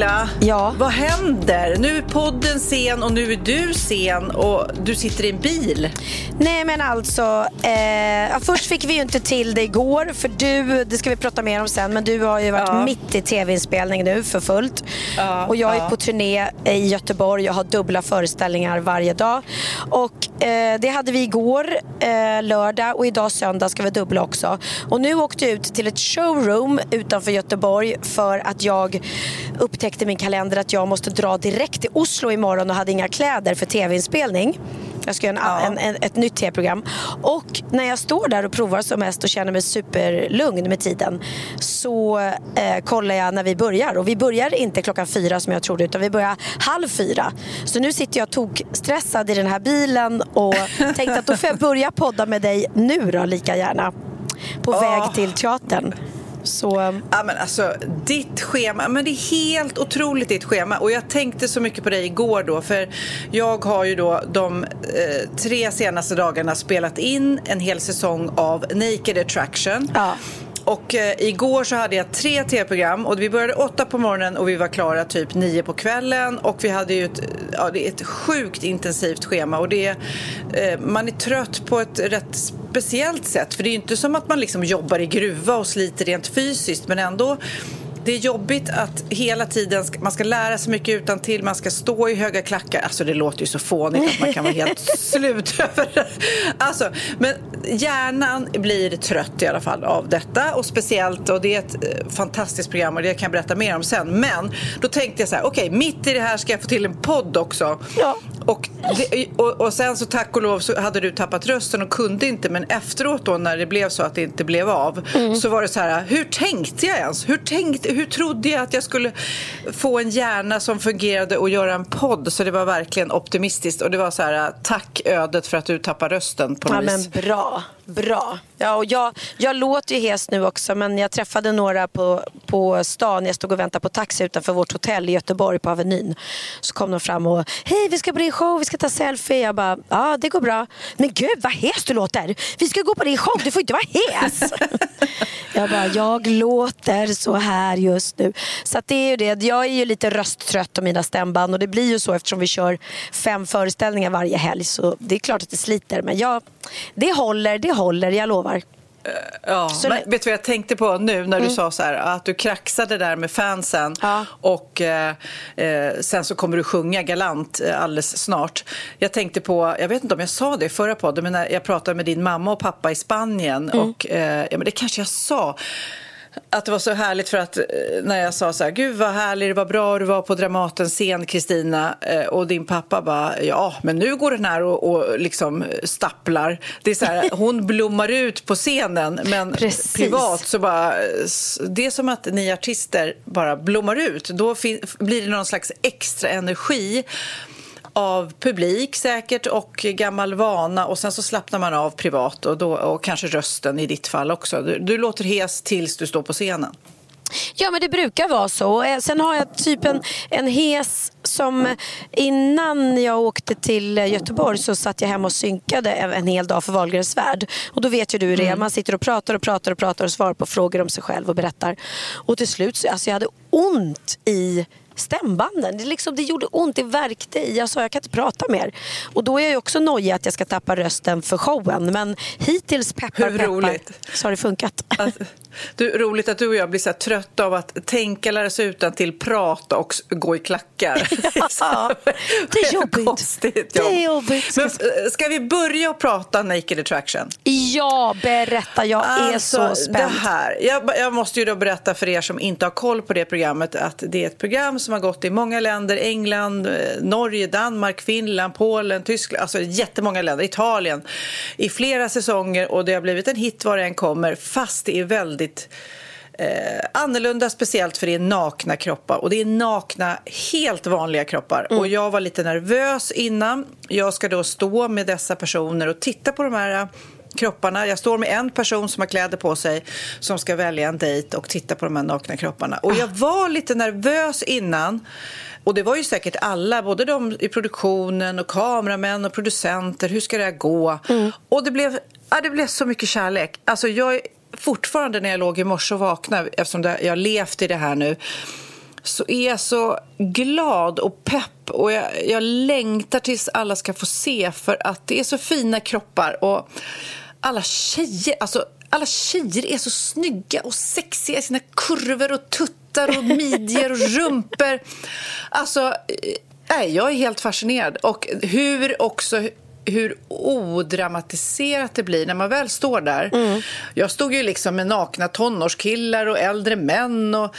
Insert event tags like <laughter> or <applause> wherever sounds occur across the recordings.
Pernilla, Ja. vad händer? Nu är podden sen och nu är du sen och du sitter i en bil. Nej men alltså, eh, först fick vi ju inte till det igår för du, det ska vi prata mer om sen, men du har ju varit Ja. mitt i tv-inspelning nu för fullt. Ja, och jag är på turné i Göteborg, jag har dubbla föreställningar varje dag. Och eh, det hade vi igår, eh, lördag och idag söndag ska vi dubbla också. Och nu åkte jag ut till ett showroom utanför Göteborg för att jag upptäckte i min kalender att jag måste dra direkt till Oslo imorgon och hade inga kläder för tv-inspelning. Jag ska göra Ja. en, en, ett nytt tv-program. Och när jag står där och provar som mest och känner mig superlugn med tiden så eh, kollar jag när vi börjar. Och vi börjar inte klockan fyra som jag trodde utan vi börjar halv fyra. Så nu sitter jag tokstressad i den här bilen och <laughs> tänkte att då får jag börja podda med dig nu då lika gärna. På Ja. väg till teatern. Så Ja, men alltså, ditt schema, men det är helt otroligt ditt schema. Och jag tänkte så mycket på dig igår då, för jag har ju då de eh, tre senaste dagarna spelat in en hel säsong av Naked Attraction. Ja. Och eh, igår så hade jag tre tv-program och vi började åtta på morgonen och vi var klara typ nio på kvällen. Och vi hade ju ett, ja, det är ett sjukt intensivt schema och det är, eh, man är trött på ett rätt speciellt sätt. För det är ju inte som att man liksom jobbar i gruva och sliter rent fysiskt men ändå det är jobbigt att hela tiden ska, man ska lära sig mycket utan till man ska stå i höga klackar. Alltså det låter ju så fånigt att man kan vara helt <laughs> slut över det. Alltså, men hjärnan blir trött i alla fall av detta och speciellt och det är ett eh, fantastiskt program och det kan jag berätta mer om sen. Men då tänkte jag så här, okej mitt i det här ska jag få till en podd också. Ja. Och, det, och, och sen så tack och lov så hade du tappat rösten och kunde inte men efteråt då när det blev så att det inte blev av så var det så här, hur tänkte jag ens? Hur, tänkte, hur trodde jag att jag skulle få en hjärna som fungerade och göra en podd? Så det var verkligen optimistiskt och det var så här, tack ödet för att du tappade rösten på något Ja vis. men bra, bra. Ja, och jag, jag låter ju hes nu också men jag träffade några på, på stan. Jag stod och väntade på taxi utanför vårt hotell i Göteborg på Avenyn. Så kom de fram och hej vi ska på din show, vi ska ta selfie. Jag bara ja det går bra. Men gud vad hes du låter. Vi ska gå på din show, du får inte vara hes. <laughs> jag bara jag låter så här just nu. Så att det är ju det. Jag är ju lite rösttrött och mina stämband och det blir ju så eftersom vi kör fem föreställningar varje helg. Så det är klart att det sliter. Men jag, det håller, det håller, jag lovar. Ja, men Mm. vet du vad jag tänkte på nu när du sa så här att du kraxade där med fansen Ja. och eh, eh, sen så kommer du sjunga galant eh, alldeles snart. Jag tänkte på, jag vet inte om jag sa det i förra podden, men när jag pratade med din mamma och pappa i Spanien Mm. och eh, ja, men det kanske jag sa. Att det var så härligt för att eh, när jag sa så här, gud vad härligt, vad bra du var på Dramaten scen Kristina eh, och din pappa bara, ja men nu går den här och, och liksom stapplar. Det är så här, <laughs> hon blommar ut på scenen men Precis. privat så bara, det är som att ni artister bara blommar ut. Då blir det någon slags extra energi av publik säkert och gammal vana och sen så slappnar man av privat och, då, och kanske rösten i ditt fall också. Du, du låter hes tills du står på scenen. Ja men det brukar vara så. Eh, Sen har jag typ en, en hes som innan jag åkte till Göteborg så satt jag hemma och synkade en, en hel dag för Wahlgrens värld. Och då vet ju du hur det är. Man sitter och pratar och pratar och pratar och svarar på frågor om sig själv och berättar. Och till slut, så- alltså jag hade ont i stämbanden. Det, liksom, det gjorde ont, det värkte i. Jag sa jag kan inte prata mer. Och då är jag också nojig att jag ska tappa rösten för showen. Men hittills, peppar Hur peppar, roligt. så har det funkat. Att, du, roligt att du och jag blir så trötta av att tänka, lära sig utan till prata och gå i klackar. <laughs> Ja, det är jobbigt. Det är jobbigt. Men, eh, ska vi börja prata Naked Attraction? Ja, berätta. Jag är så Alltså, spänd. Det här. Jag, jag måste ju då berätta för er som inte har koll på det programmet att det är ett program som har gått i många länder. England, eh, Norge, Danmark, Finland, Polen, Tyskland. Alltså jättemånga länder. Italien. I flera säsonger och det har blivit en hit var det än kommer. Fast det är väldigt eh, annorlunda, speciellt för det är nakna kroppar. Och det är nakna, helt vanliga kroppar. Och jag var lite nervös innan. Jag ska då stå med dessa personer och titta på de här kropparna. Jag står med en person som har kläder på sig som ska välja en dejt och titta på de här nakna kropparna. Och jag var lite nervös innan. Och det var ju säkert alla, både de i produktionen och kameramän och producenter. Hur ska det här gå? Och det blev, ja, det blev så mycket kärlek. Alltså jag fortfarande när jag låg i morse och vaknade, eftersom jag har levt i det här nu, så är jag så glad och pepp och jag, jag längtar tills alla ska få se för att det är så fina kroppar och alla tjejer, alltså alla tjejer är så snygga och sexiga i sina kurvor och tuttar och midjor och rumpor. Alltså, eh, nej, jag är helt fascinerad. Och hur också hur odramatiserat det blir när man väl står där. Jag stod ju liksom med nakna tonårskillar och äldre män och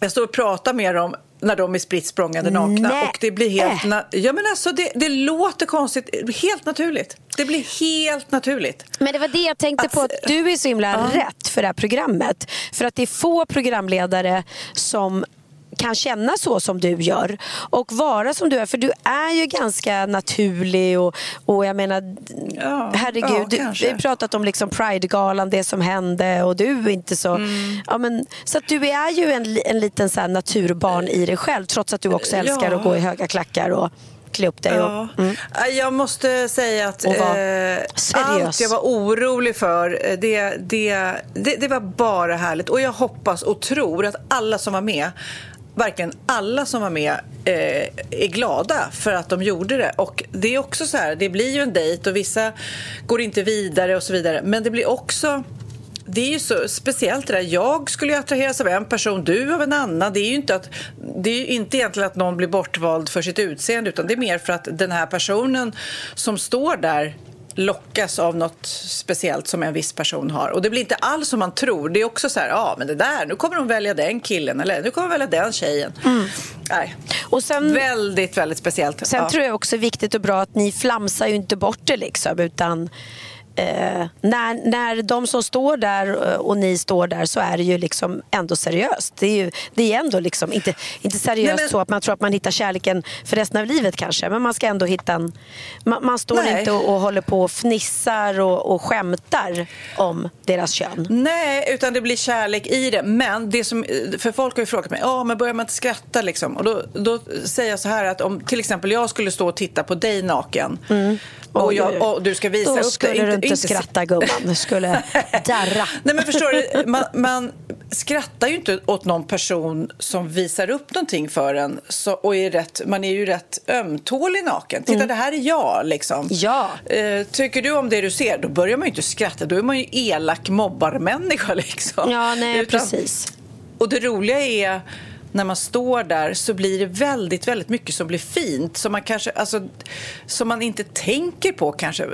jag står och pratar med dem när de är spritt språngande nakna Nej. och det blir helt... Na- ja, men alltså, det, det låter konstigt. Helt naturligt. Det blir helt naturligt. Men det var det jag tänkte på, att du är så himla rätt för det här programmet. För att det är få programledare som kan känna så som du gör och vara som du är. För du är ju ganska naturlig och, och jag menar, Ja, herregud, ja, vi har pratat om liksom Pride-galan, det som hände och du är inte så... Mm. Ja, men, så att du är ju en, en liten så naturbarn i dig själv trots att du också älskar Ja. att gå i höga klackar och klä upp dig. Ja. Och, mm. Jag måste säga att eh, allt jag var orolig för, eh, det, det, det, det var bara härligt. Och jag hoppas och tror att alla som var med Verkligen alla som var med eh, är glada för att de gjorde det. Och det är också så här, det blir ju en dejt och vissa går inte vidare och så vidare. Men det blir också det är ju så speciellt det där. Jag skulle ju attraheras av en person, du av en annan. Det är ju inte, att, det är inte egentligen att någon blir bortvald för sitt utseende utan det är mer för att den här personen som står där lockas av något speciellt som en viss person har. Och det blir inte alls som man tror. Det är också så här, ja men det där, nu kommer de välja den killen eller nu kommer de välja den tjejen. Nej. Och sen, Väldigt, väldigt speciellt. Sen Ja. tror jag också viktigt och bra att ni flamsar ju inte bort det liksom utan eh, när, när de som står där eh, och ni står där så är det ju liksom ändå seriöst. Det är ju det är ändå liksom inte, inte seriöst Nej, men- så att man tror att man hittar kärleken för resten av livet kanske men man ska ändå hitta en... Man, man står Nej. inte och, och håller på och fnissar och, och skämtar om deras kön. Nej, utan det blir kärlek i det. Men det som, för folk har ju frågat mig, ja men börjar man inte skratta liksom? Och då, då säger jag så här att om till exempel jag skulle stå och titta på dig naken och, Mm. Oj, jag, och du ska visa upp det. Inte skratta gumman, du skulle <laughs> darra. Nej men förstår du, man, man skrattar ju inte åt någon person som visar upp någonting för en så, och är rätt, man är ju rätt ömtålig naken. Titta det här är jag liksom. Mm. Ja. Eh, tycker du om det du ser, då börjar man ju inte skratta, då är man ju elak mobbarmänniska <laughs> liksom. Ja, nej Utan- precis. och det roliga är när man står där så blir det väldigt, väldigt mycket som blir fint som man kanske, alltså, som man inte tänker på kanske.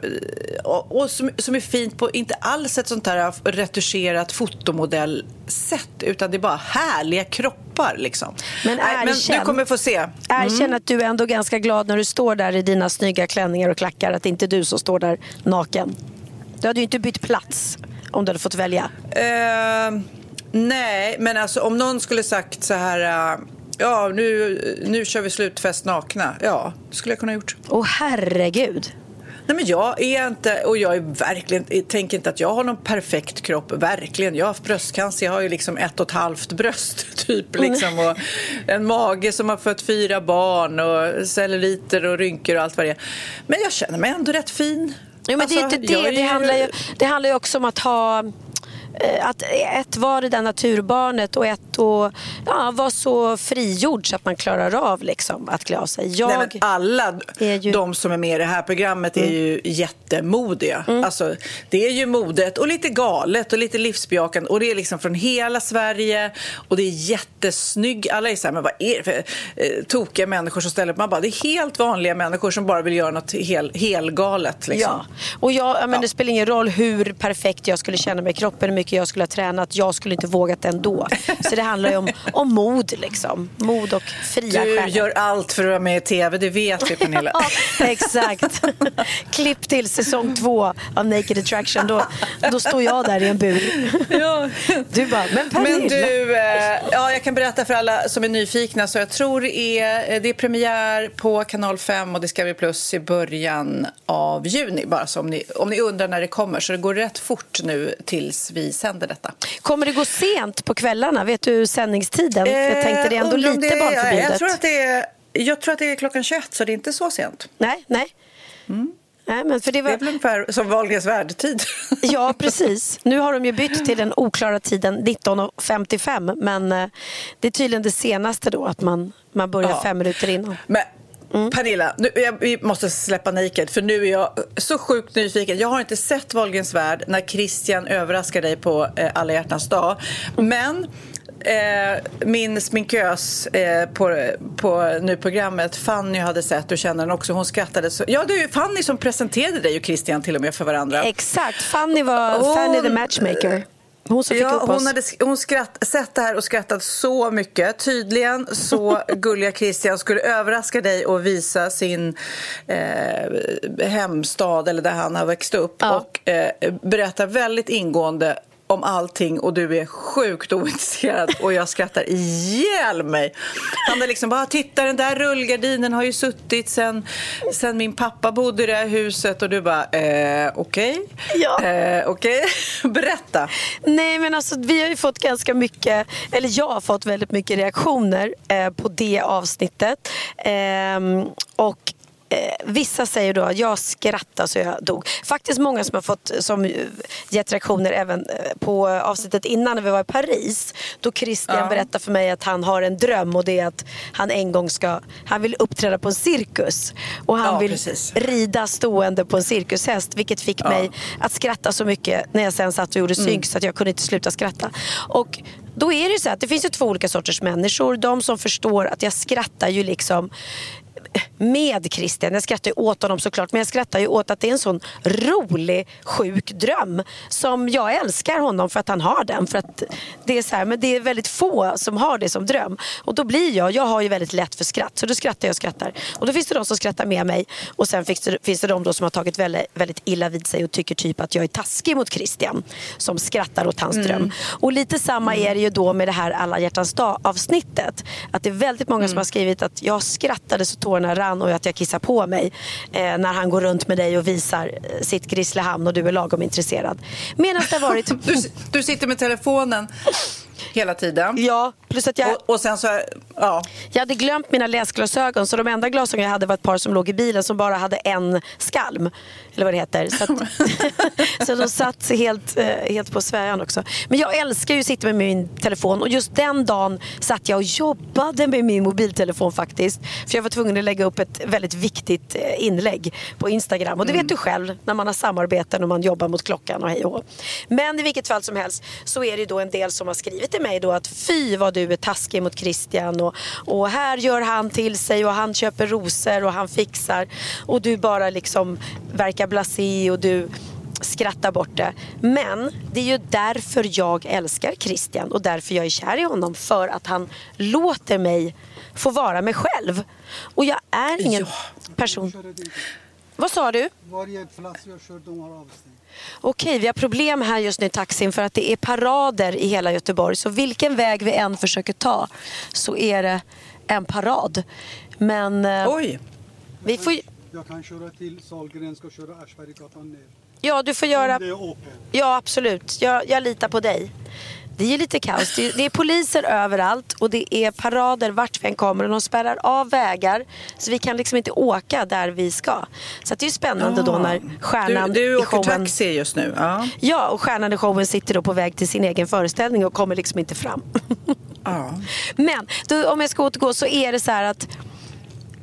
Och, och som, som är fint på inte alls ett sånt här retuscherat fotomodellsätt utan det är bara härliga kroppar liksom. Men Nej, men erkänn. du kommer få se. Erkänn att du är ändå ganska glad när du står där i dina snygga klänningar och klackar att det inte är du som står där naken. Du hade ju inte bytt plats om du hade fått välja. Eh, nej, men alltså om någon skulle sagt så här eh, Ja, nu, nu kör vi slutfest nakna. Ja, det skulle jag kunna ha gjort. Åh herregud. Nej, men jag är inte, och jag är verkligen, jag tänker inte att jag har någon perfekt kropp, verkligen. Jag har haft bröstcancer, jag har ju liksom ett och ett halvt bröst <laughs> typ liksom och en mage som har fött fyra barn och celluliter och rynkor och allt vad det är. Men jag känner mig ändå rätt fin. Jo, men det är Alltså, inte det. är Det, handlar ju, det handlar ju också om att ha att ett var det där naturbarnet och ett och, ja, var så frigjord så att man klarar av liksom, att klä av sig. Jag, Nej, alla ju- de som är med i det här programmet är ju jättemodiga. Mm. Alltså, det är ju modet och lite galet och lite livsbejakande. Och det är liksom från hela Sverige och det är jättesnygg. Alla är så här, men vad är det för eh, tokiga människor som ställer upp? Man bara, det är helt vanliga människor som bara vill göra något hel, helgalet. Liksom. Ja, och jag, ja, men Ja. det spelar ingen roll hur perfekt jag skulle känna mig i kroppen, mycket jag skulle ha tränat. Jag skulle inte vågat ändå. Så det handlar ju om, om mod liksom. Mod och fria Du själar. gör allt för att vara med i tv, det vet vi Pernilla. <laughs> Ja, exakt. Klipp till säsong två av Naked Attraction. Då, då står jag där i en bur. Ja. Du bara, men Pernilla. Men du, eh, ja, jag kan berätta för alla som är nyfikna. Så jag tror det är, eh, det är premiär på Kanal 5 och Discovery Plus i början av juni. Bara så om ni, om ni undrar när det kommer. Så det går rätt fort nu tills vi sänder detta. Kommer det gå sent på kvällarna? Vet du sändningstiden? För jag tänkte det är ändå Eh, lite det barnförbjudet. Jag tror, att det är, jag tror att det är klockan 21, så det är inte så sent. Nej, nej. Nej, men för det Det var... är väl ungefär som Wahlgrens världtid. <laughs> Ja, precis. Nu har de ju bytt till den oklara tiden 19.55 men eh, det är tydligen det senaste då att man, man börjar Ja. fem minuter innan. Men Mm. Pernilla, nu, jag, vi måste släppa Naked för nu är jag så sjukt nyfiken. Jag har inte sett Wahlgrens värld när Christian överraskar dig på eh, alla hjärtans dag. Men eh, min sminkös eh, på, på nu programmet, Fanny hade sett och känner den också. Hon skrattade så. Ja, det är ju Fanny som presenterade dig och Christian till och med för varandra. Exakt, Fanny var Fanny the matchmaker. Hon Ja, hon hade hon skratt, sett det här och skrattat så mycket. Tydligen så <laughs> gulliga Christian skulle överraska dig och visa sin eh, hemstad eller där han har växt upp Ja. och eh, berätta väldigt ingående om allting och du är sjukt ointresserad och jag skrattar ihjäl mig. Han är liksom bara, titta den där rullgardinen har ju suttit sen, sen min pappa bodde i det här huset och du bara, eh, okej, Ja. eh, okej, <laughs> berätta. Nej men alltså vi har ju fått ganska mycket, eller jag har fått väldigt mycket reaktioner eh, på det avsnittet. Ehm, och Eh, vissa säger då att jag skrattade så jag dog. Faktiskt många som har fått som eh, gett reaktioner även eh, på avsnittet innan när vi var i Paris. Då Christian Ja. berättade för mig att han har en dröm och det är att han en gång ska, han vill uppträda på en cirkus. Och han Ja, vill precis. rida stående på en cirkushäst vilket fick mig att skratta så mycket när jag sen satt och gjorde Mm. synk så att jag kunde inte sluta skratta. Och då är det ju så att det finns ju två olika sorters människor. De som förstår att jag skrattar ju liksom med Christian. Jag skrattar ju åt honom såklart men jag skrattar ju åt att det är en sån rolig sjuk dröm som jag älskar honom för att han har den. För att det är så här, men det är väldigt få som har det som dröm. Och då blir jag, jag har ju väldigt lätt för skratt så då skrattar jag och skrattar. Och då finns det de som skrattar med mig och sen finns det, finns det de som har tagit väldigt, väldigt illa vid sig och tycker typ att jag är taskig mot Christian som skrattar åt hans dröm. Och lite samma är det ju då med det här alla hjärtans dag avsnittet. Att det är väldigt många som har skrivit att jag skrattade så tårarna rann och att jag kissar på mig eh, när han går runt med dig och visar eh, sitt Grisslehamn och du är lagom intresserad. Medan det har varit... <laughs> Du, du sitter med telefonen hela tiden. Ja, plus att jag... Och, och sen så, ja. Jag hade glömt mina läsglasögon så de enda glasögon jag hade var ett par som låg i bilen som bara hade en skalm. Eller vad det heter. Så, att, <laughs> <laughs> så de satt helt, eh, helt på sväran också. Men jag älskar ju att sitta med min telefon och just den dagen satt jag och jobbade med min mobiltelefon faktiskt. För jag var tvungen att lägga upp ett väldigt viktigt eh, inlägg på Instagram. Och det vet du själv när man har samarbeten och man jobbar mot klockan och hej och. Men i vilket fall som helst så är det då en del som har skrivit till mig då att fy vad du är taskig mot Christian och, och här gör han till sig och han köper rosor och han fixar och du bara liksom verkar blasé och du skrattar bort det. Men det är ju därför jag älskar Christian och därför jag är kär i honom. För att han låter mig få vara mig själv. Och jag är ingen person... Vad sa du? Varje plats jag kör, de har avstängt. Okej, vi har problem här just nu i taxin för att det är parader i hela Göteborg. Så vilken väg vi än försöker ta så är det en parad. Men eh, Oj. vi får, Jag kan köra till Sahlgren, ska köra Aschberggatan ner. ja, du får göra... Ja, absolut. Jag, jag litar på dig. Det är lite kaos. Det är, det är poliser överallt och det är parader vart vi än kommer och de spärrar av vägar så vi kan liksom inte åka där vi ska. Så det är spännande då när stjärnan Du, du i åker showen... taxi just nu. Ja. Ja, och stjärnan i showen sitter då på väg till sin egen föreställning och kommer liksom inte fram. Ja. <laughs> Men då, om jag ska återgå så är det så här att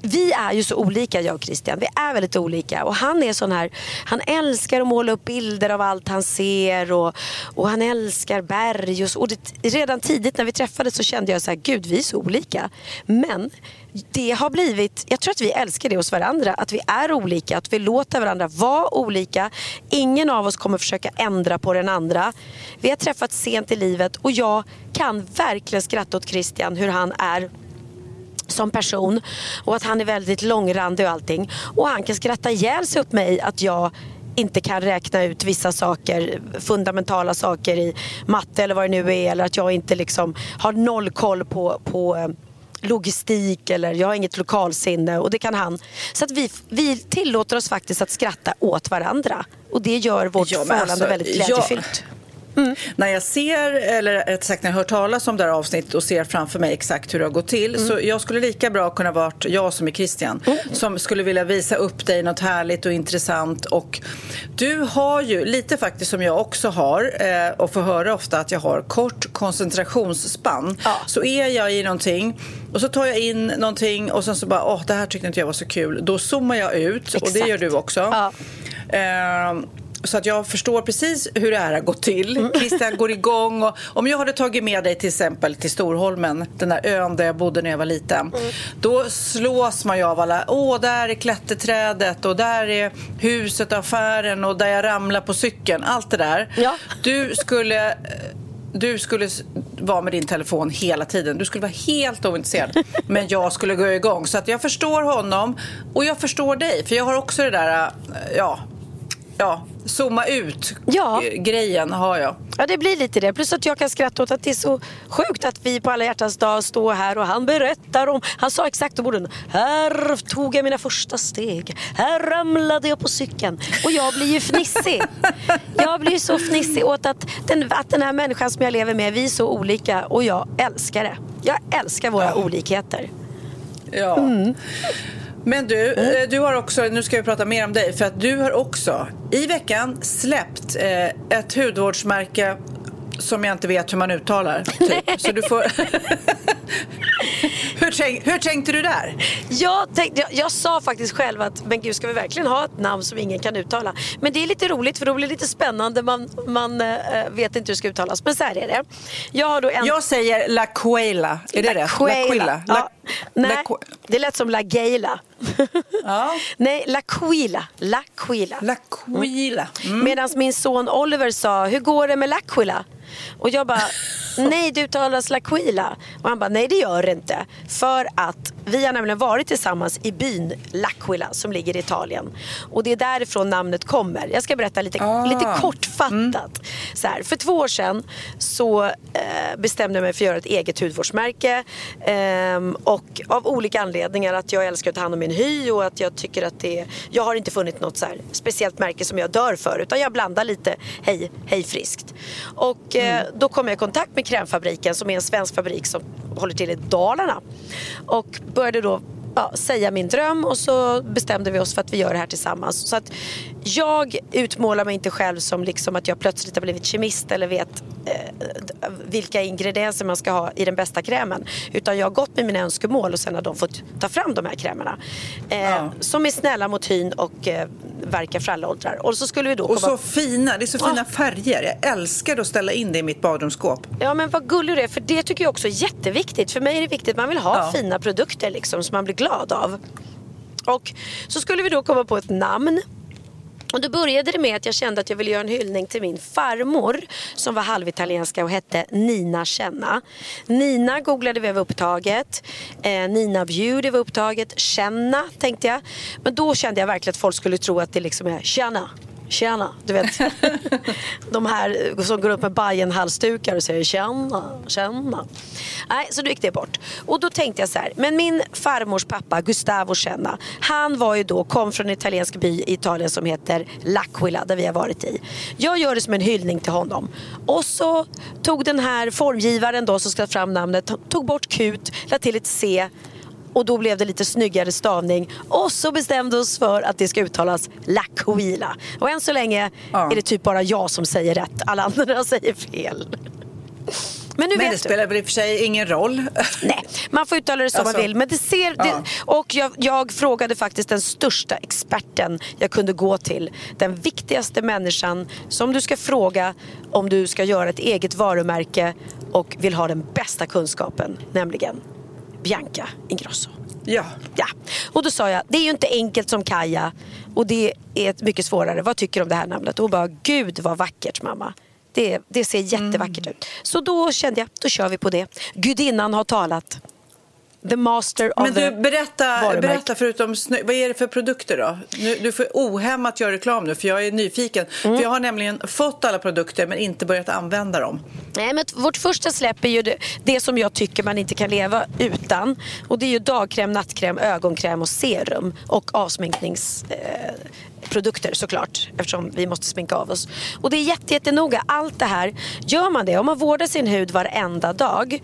vi är ju så olika jag och Christian. Vi är väldigt olika. Och han är sån här, han älskar att måla upp bilder av allt han ser och, och han älskar berg. Och, så, och det, redan tidigt när vi träffades så kände jag så här, gud vi är så olika. Men det har blivit, jag tror att vi älskar det hos varandra. Att vi är olika, att vi låter varandra vara olika. Ingen av oss kommer försöka ändra på den andra. Vi har träffats sent i livet och jag kan verkligen skratta åt Christian hur han är som person och att han är väldigt långrandig och allting. Och han kan skratta ihjäl sig åt mig att jag inte kan räkna ut vissa saker, fundamentala saker i matte eller vad det nu är. Eller att jag inte liksom har noll koll på, på eh, logistik eller jag har inget lokalsinne och det kan han. Så att vi, vi tillåter oss faktiskt att skratta åt varandra och det gör vårt Ja, förhållande alltså, väldigt ja. Glädjefyllt. När jag ser, eller rättare sagt när jag hör talas om det här avsnittet och ser framför mig exakt hur det har gått till. Mm. Så jag skulle lika bra kunna varit jag som är Christian. Som skulle vilja visa upp dig något härligt och intressant. Och du har ju, lite faktiskt som jag också har, eh, och får höra ofta att jag har kort koncentrationsspann. Ja. Så är jag i någonting och så tar jag in någonting och sen så bara, åh det här tyckte inte jag var så kul. Då zoomar jag ut och det Exakt. gör du också. Ja. Ehm, så att jag förstår precis hur det här har gått till. Mm. Christian går igång. Och om jag hade tagit med dig till exempel till Storholmen, den där ön där jag bodde när jag var liten. Mm. Då slås man ju av alla, åh där är klätterträdet och där är huset, affären och där jag ramlar på cykeln. Allt det där. Ja. Du skulle... Du skulle vara med din telefon hela tiden. Du skulle vara helt ointresserad. <laughs> Men jag skulle gå igång. Så att jag förstår honom och jag förstår dig. För jag har också det där, eh, ja, ja zooma ut Ja. eh, grejen har jag. Ja det blir lite det. Plus att jag kan skratta åt att det är så sjukt att vi på alla hjärtans dag står här och han berättar om, han sa exakt orden, här tog jag mina första steg, här ramlade jag på cykeln. Och jag blir ju fnissig. <laughs> Jag blir ju så fnissig åt att den, att den här människan som jag lever med, vi är så olika och jag älskar det. Jag älskar våra olikheter. Ja. Men du, eh, du har också, nu ska vi prata mer om dig, för att du har också i veckan släppt eh, ett hudvårdsmärke som jag inte vet hur man uttalar. Typ. Så du får... <laughs> hur, tänk, hur tänkte du där? Jag, tänkte, jag, jag sa faktiskt själv att men gud ska vi verkligen ha ett namn som ingen kan uttala. Men det är lite roligt för då blir det lite spännande. Man, man eh, vet inte hur det ska uttalas. Men så här är det. Jag har då en... Jag säger La Quela. Är det rätt? La. Ja. La, Nej, La, det lät som La Geila. <laughs> Ja. Nej, La Quila. La Quila. La Quila. Mm. Medan min son Oliver sa, hur går det med L'Aquila? Och jag bara, <laughs> nej det uttalas L'Aquila. Och han bara, nej det gör det inte. För att vi har nämligen varit tillsammans i byn L'Aquila som ligger i Italien. Och det är därifrån namnet kommer. Jag ska berätta lite, Ah. lite kortfattat. Så här, för två år sedan så eh, bestämde jag mig för att göra ett eget hudvårdsmärke. Ehm, och av olika anledningar, att jag älskar att ta hand om min hy och att jag tycker att det Jag har inte funnit något så här speciellt märke som jag dör för utan jag blandar lite hej, hej friskt. Och eh, då kom jag i kontakt med Krämfabriken som är en svensk fabrik som håller till i Dalarna. Och började då ja, säga min dröm och så bestämde vi oss för att vi gör det här tillsammans. Så att jag utmålar mig inte själv som liksom att jag plötsligt har blivit kemist eller vet eh, vilka ingredienser man ska ha i den bästa krämen. Utan jag har gått med mina önskemål och sen har de fått ta fram de här krämerna. Eh, Ja. Som är snälla mot hyn och eh, verkar för alla åldrar. Och så skulle vi då Och komma... så fina, det är så fina färger. Jag älskar att ställa in det i mitt badrumsskåp. Ja men vad gullig du är för det tycker jag också är jätteviktigt. För mig är det viktigt man vill ha Ja. fina produkter liksom som man blir glad av. Och så skulle vi då komma på ett namn. Och då började det med att jag kände att jag ville göra en hyllning till min farmor som var halvitalienska och hette Nina Känna. Nina googlade vi över upptaget. Eh, Nina Beauty var upptaget. Känna tänkte jag. Men då kände jag verkligen att folk skulle tro att det liksom är Känna tjena. Du vet, <laughs> de här som går upp med bajen halsdukar och säger tjena, tjena. Nej, så då gick det bort. Och då tänkte jag så här, men min farmors pappa Gustavo Senna, han var ju då, kom från en italiensk by i Italien som heter L'Aquila, där vi har varit i. Jag gör det som en hyllning till honom. Och så tog den här formgivaren då som ska fram namnet, tog bort kut, lade till ett C och då blev det lite snyggare stavning. Och så bestämde oss för att det ska uttalas L'Aquila. Och än så länge Ja. är det typ bara jag som säger rätt. Alla andra <laughs> säger fel. Men nu Men det spelar väl i och för sig ingen roll. <laughs> Nej, man får uttala det som Alltså, man vill. Men det ser, det, ja. och jag, jag frågade faktiskt den största experten jag kunde gå till. Den viktigaste människan som du ska fråga om du ska göra ett eget varumärke och vill ha den bästa kunskapen. Nämligen Bianca Ingrosso. Ja. Ja, och då sa jag, det är ju inte enkelt som Kaja och det är mycket svårare. Vad tycker du om det här namnet? Och hon bara, gud vad vackert mamma. Det, det ser jättevackert ut. Så då kände jag, då kör vi på det. Gudinnan har talat. The master of Men du, berätta, berätta förutom snö, vad är det för produkter då? Nu, du får ohämmat göra reklam nu för jag är nyfiken. Mm. För jag har nämligen fått alla produkter men inte börjat använda dem. Nej, men vårt första släpp är ju det, det som jag tycker man inte kan leva utan. Och det är ju dagkräm, nattkräm, ögonkräm och serum. Och avsminkningsprodukter eh, produkter såklart. Eftersom vi måste sminka av oss. Och det är jätte, jättenoga. Allt det här. Gör man det, om man vårdar sin hud varenda dag.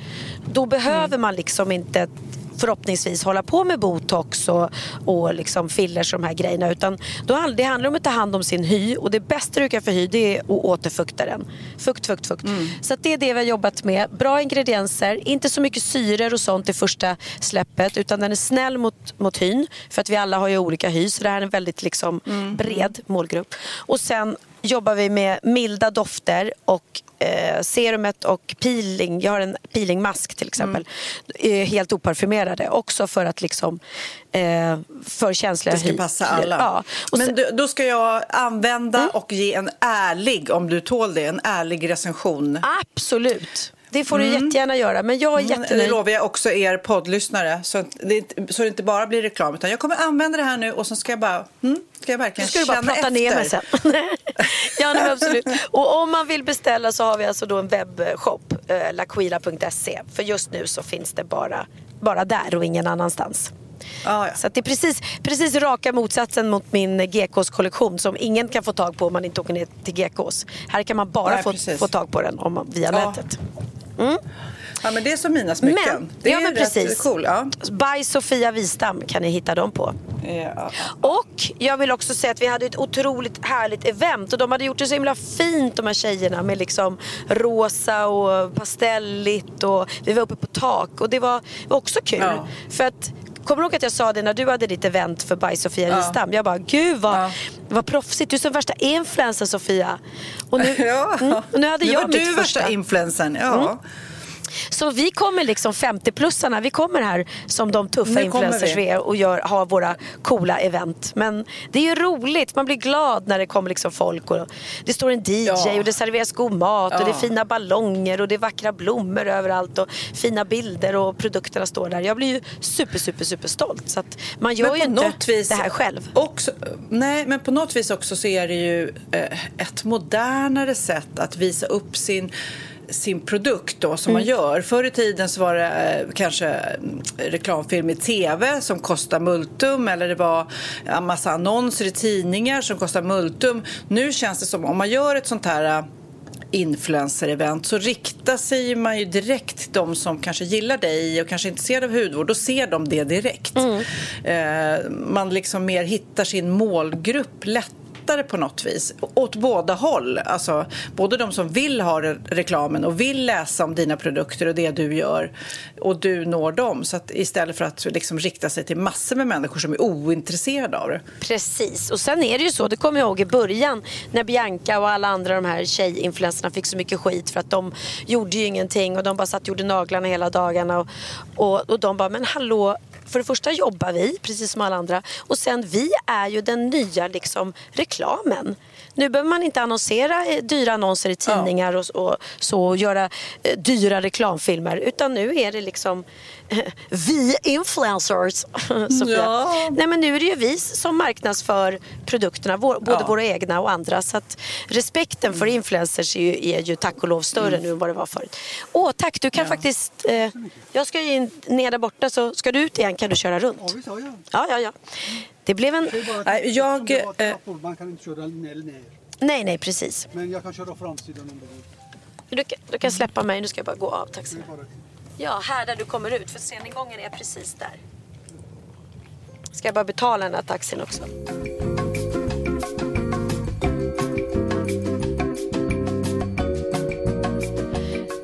Då behöver man liksom inte förhoppningsvis hålla på med botox och, och liksom fillers och de här grejerna. Utan då, det handlar om att ta hand om sin hy och det bästa du kan för hy det är att återfukta den. Fukt, fukt, fukt. Så att det är det vi har jobbat med. Bra ingredienser, inte så mycket syror och sånt i första släppet utan den är snäll mot, mot hyn för att vi alla har ju olika hy så det här är en väldigt liksom bred målgrupp. Och sen jobbar vi med milda dofter och eh, serumet och peeling. Jag har en peelingmask till exempel. Mm. Helt oparfumerade. Också för att liksom eh, för känsliga Det ska passa alla. Ja. Och Men du, då ska jag använda Mm. och ge en ärlig, om du tål det, en ärlig recension. absolut. Det får du jättegärna göra. Men jag är Det jättenöjd. lovar jag också er poddlyssnare så det, så det inte bara blir reklam. Utan jag kommer använda det här nu och så ska jag bara, mm, ska jag verkligen ska du bara prata efter. ner mig sen. <laughs> ja, nej, absolut. Och om man vill beställa så har vi alltså då en webbshop, eh, laquila.se. För just nu så finns det bara, bara där och ingen annanstans. Ja, ja. Så det är precis, precis raka motsatsen mot min GKs kollektion som ingen kan få tag på om man inte åker ner till GKs. Här kan man bara Nej, få, precis. få tag på den om via Ja. nätet. Ja, men det är som mina smycken. Men, det är ja, men precis. cool. Ja. By Sofia Wistam kan ni hitta dem på. Ja. Och jag vill också säga att vi hade ett otroligt härligt event och de hade gjort det så himla fint de här tjejerna med liksom rosa och pastelligt och vi var uppe på tak och det var, var också kul. Ja. För att Kommer du ihåg att jag sa det när du hade ditt event för By Sofia Wistam? Jag bara, gud vad, Ja. vad proffsigt. Du är som värsta influencer Sofia. Och nu, <laughs> Ja. mm, och nu hade nu jag var mitt du första. värsta influencern. Ja. Mm. Så vi kommer liksom 50-plussarna, vi kommer här som de tuffa influencers vi. vi är och gör, har våra coola event. Men det är ju roligt, man blir glad när det kommer liksom folk och det står en DJ Ja. och det serveras god mat och det är Ja. fina ballonger och det är vackra blommor överallt och fina bilder och produkterna står där. Jag blir ju super, super, super stolt. Så att man gör ju inte vis det här själv. Också, nej, men på något vis också så är det ju eh, ett modernare sätt att visa upp sin sin produkt då som Mm. man gör. Förr i tiden så var det eh, kanske mm, reklamfilm i tv som kostar multum eller det var en massa annonser i tidningar som kostar multum. Nu känns det som om man gör ett sånt här eh, influencer-event så riktar sig man ju direkt till de som kanske gillar dig och kanske är intresserade av hudvård. Då ser de det direkt. Eh, man liksom mer hittar sin målgrupp lättare på något vis. Åt båda håll. Alltså, både de som vill ha reklamen och vill läsa om dina produkter och det du gör och du når dem. Så att istället för att liksom rikta sig till massor med människor som är ointresserade av det. Precis, och sen är det ju så, det kommer jag ihåg i början när Bianca och alla andra de här tjejinfluencerna fick så mycket skit för att de gjorde ju ingenting och de bara satt och gjorde naglarna hela dagarna och, och, och de bara, men hallå, för det första jobbar vi precis som alla andra. Och sen vi är ju den nya liksom, reklamen. Nu behöver man inte annonsera eh, dyra annonser i tidningar och, och så och göra eh, dyra reklamfilmer. Utan nu är det liksom <laughs> vi influencers. <laughs> Sofia. Ja. Nej, men nu är det ju vi som marknadsför produkterna, vår, både Ja. våra egna och andra. Så att respekten för influencers är ju, är ju tack och lov större nu än vad det var förut. Åh, tack, du kan faktiskt... Eh, jag ska ju in, ner där borta, så ska du ut igen kan du köra runt. Ja, ja, ja. Ja, ja, ja. Det blev en... Jag, var eh, trappor, man kan inte köra ner eller ner. Nej, nej, precis. Men jag kan köra framsidan om du vill. Du, kan- du kan släppa mig, nu ska jag bara gå av. Tack Ja, här där du kommer ut, för sceningången är precis där. Ska jag bara betala den här taxin också?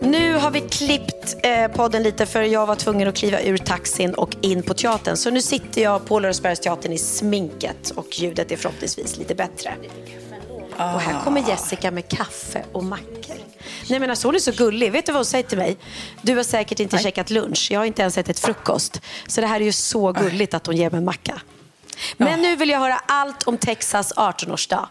Nu har vi klippt eh, podden lite för jag var tvungen att kliva ur taxin och in på teatern. Så nu sitter jag på Lorensbergsteatern i sminket och ljudet är förhoppningsvis lite bättre. Och här kommer Jessica med kaffe och mackor. Nej men alltså hon är så gullig. Vet du vad hon säger till mig? Du har säkert inte käkat lunch. Jag har inte ens ätit frukost. Så det här är ju så gulligt att hon ger mig en macka. Men nu vill jag höra allt om Texas 18-årsdag.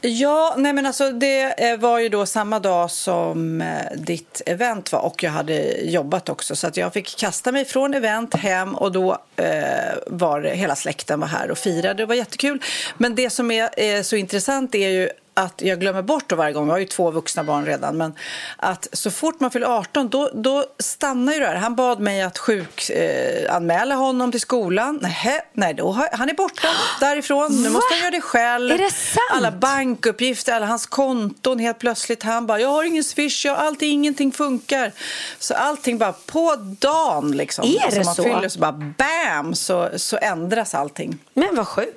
Ja, nej men alltså det eh, var ju då samma dag som eh, ditt event var och jag hade jobbat också så att jag fick kasta mig från event hem och då eh, var hela släkten var här och firade. Det var jättekul. Men det som är eh, så intressant är ju att jag glömmer bort det varje gång, jag har ju två vuxna barn redan, men att så fort man fyller 18 då, då stannar ju det här. Han bad mig att sjukanmäla eh, honom till skolan. Nej, nej då, han är borta därifrån. Nu måste han göra det själv. Är det sant? Alla bankuppgifter, alla hans konton helt plötsligt. Han bara, jag har ingen swish, jag, allt, ingenting funkar. Så allting bara på dagen liksom. Är det Alltså, man så? fyller så bara bam så, så ändras allting. Men vad sjukt.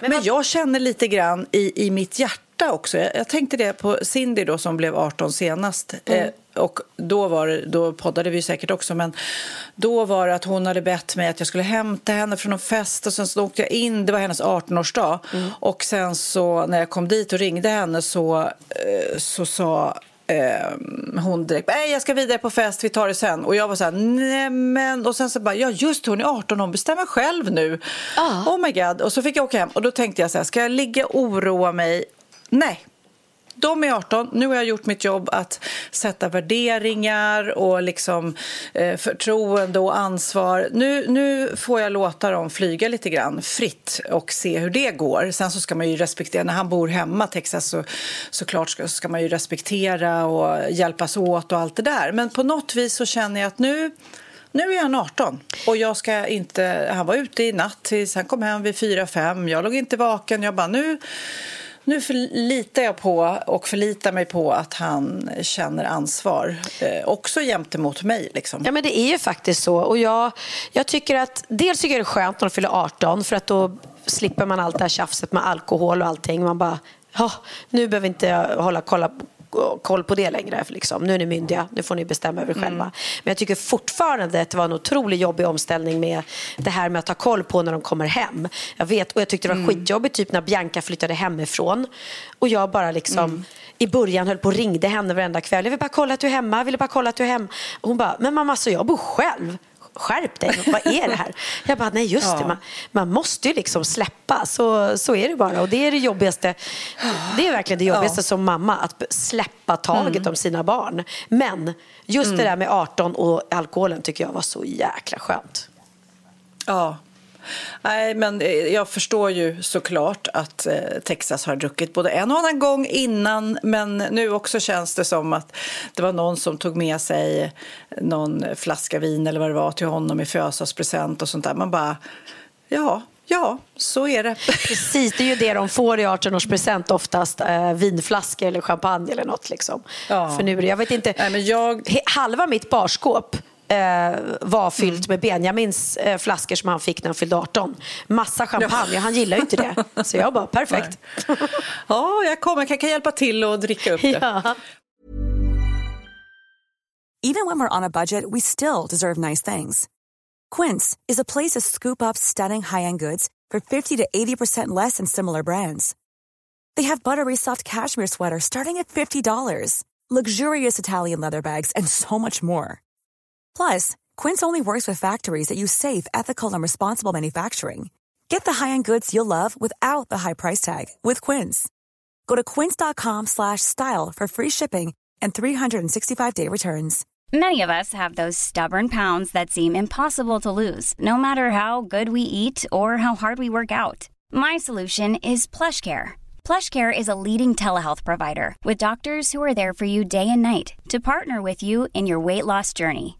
Men, jag känner lite grann i, i mitt hjärta också. Jag, jag tänkte det på Cindy då som blev 18 senast. Mm. Eh, och då, var då poddade vi säkert också, men då var det att hon hade bett mig att jag skulle hämta henne från en fest och sen så åkte jag in, det var hennes 18-årsdag. Mm. Och sen så när jag kom dit och ringde henne så, eh, så sa eh, hon direkt nej jag ska vidare på fest, vi tar det sen. Och jag var så här, nej men. Och sen så bara, ja just hon är 18, hon bestämmer själv nu. Oh my god. Och så fick jag åka hem och då tänkte jag så här, ska jag ligga och oroa mig? Nej. De är 18, nu har jag gjort mitt jobb att sätta värderingar och liksom, eh, förtroende och ansvar. Nu, nu får jag låta dem flyga lite grann fritt och se hur det går. Sen så ska man ju respektera, när han bor hemma Texas så såklart ska, ska man ju respektera och hjälpas åt och allt det där. Men på något vis så känner jag att nu nu är han 18 och jag ska inte, han var ute i natt tills han kom hem vid 4-5. Jag låg inte vaken. Jag bara nu, nu förlitar jag på och förlitar mig på att han känner ansvar. Eh, också gentemot mig liksom. Ja men det är ju faktiskt så. Och jag, jag tycker att, dels tycker jag det är skönt när de fyller 18 för att då slipper man allt det här tjafset med alkohol och allting. Man bara, nu behöver inte jag hålla kolla koll på det längre. för Liksom. Nu är ni myndiga, nu får ni bestämma över själva. Men jag tycker fortfarande att det var en otroligt jobbig omställning med det här med att ha koll på när de kommer hem. Jag vet, och jag tyckte det var skitjobbigt typ när Bianca flyttade hemifrån. Och jag bara liksom i början höll på och ringde henne varenda kväll. Jag vill bara kolla att du är hemma, jag vill bara kolla att du är hemma. Och hon bara, men mamma så jag bor själv skärp dig, vad är det här? <laughs> Jag bara, nej just det, man, man måste ju liksom släppa, så, så är det bara. Och det är det jobbigaste, det är verkligen det jobbigaste som mamma, att släppa taget om sina barn. Men just det där med 18 och alkoholen tycker jag var så jäkla skönt. Ja. Nej, men eh, jag förstår ju såklart att eh, Texas har druckit både en och annan gång innan men nu också känns det som att det var någon som tog med sig någon flaska vin eller vad det var till honom i födelsedagspresent och sånt där. Man bara, ja, ja, så är det. <laughs> Precis, det är ju det de får i 18-årspresent oftast, eh, vinflaskor eller champagne eller något. Liksom. Ja. För nu, jag vet inte, Nej, men jag- halva mitt barskåp eh, var fyllt med Benjamins eh, flaskor som han fick när han fyllde 18. Massa champagne, han gillar ju inte det. <laughs> Så jag bara, perfekt. Ja, jag kommer, jag kan hjälpa till och dricka upp det. Ja. Even when we're on a budget, we still deserve nice things. Quince is a place to scoop up stunning high-end goods for 50 to 80% less than similar brands. They have buttery soft cashmere sweaters starting at $50, luxurious Italian leather bags, and so much more. Plus, Quince only works with factories that use safe, ethical, and responsible manufacturing. Get the high-end goods you'll love without the high price tag with Quince. Go to quince.com slash style for free shipping and 365-day returns. Many of us have those stubborn pounds that seem impossible to lose, no matter how good we eat or how hard we work out. My solution is PlushCare. PlushCare is a leading telehealth provider with doctors who are there for you day and night to partner with you in your weight loss journey.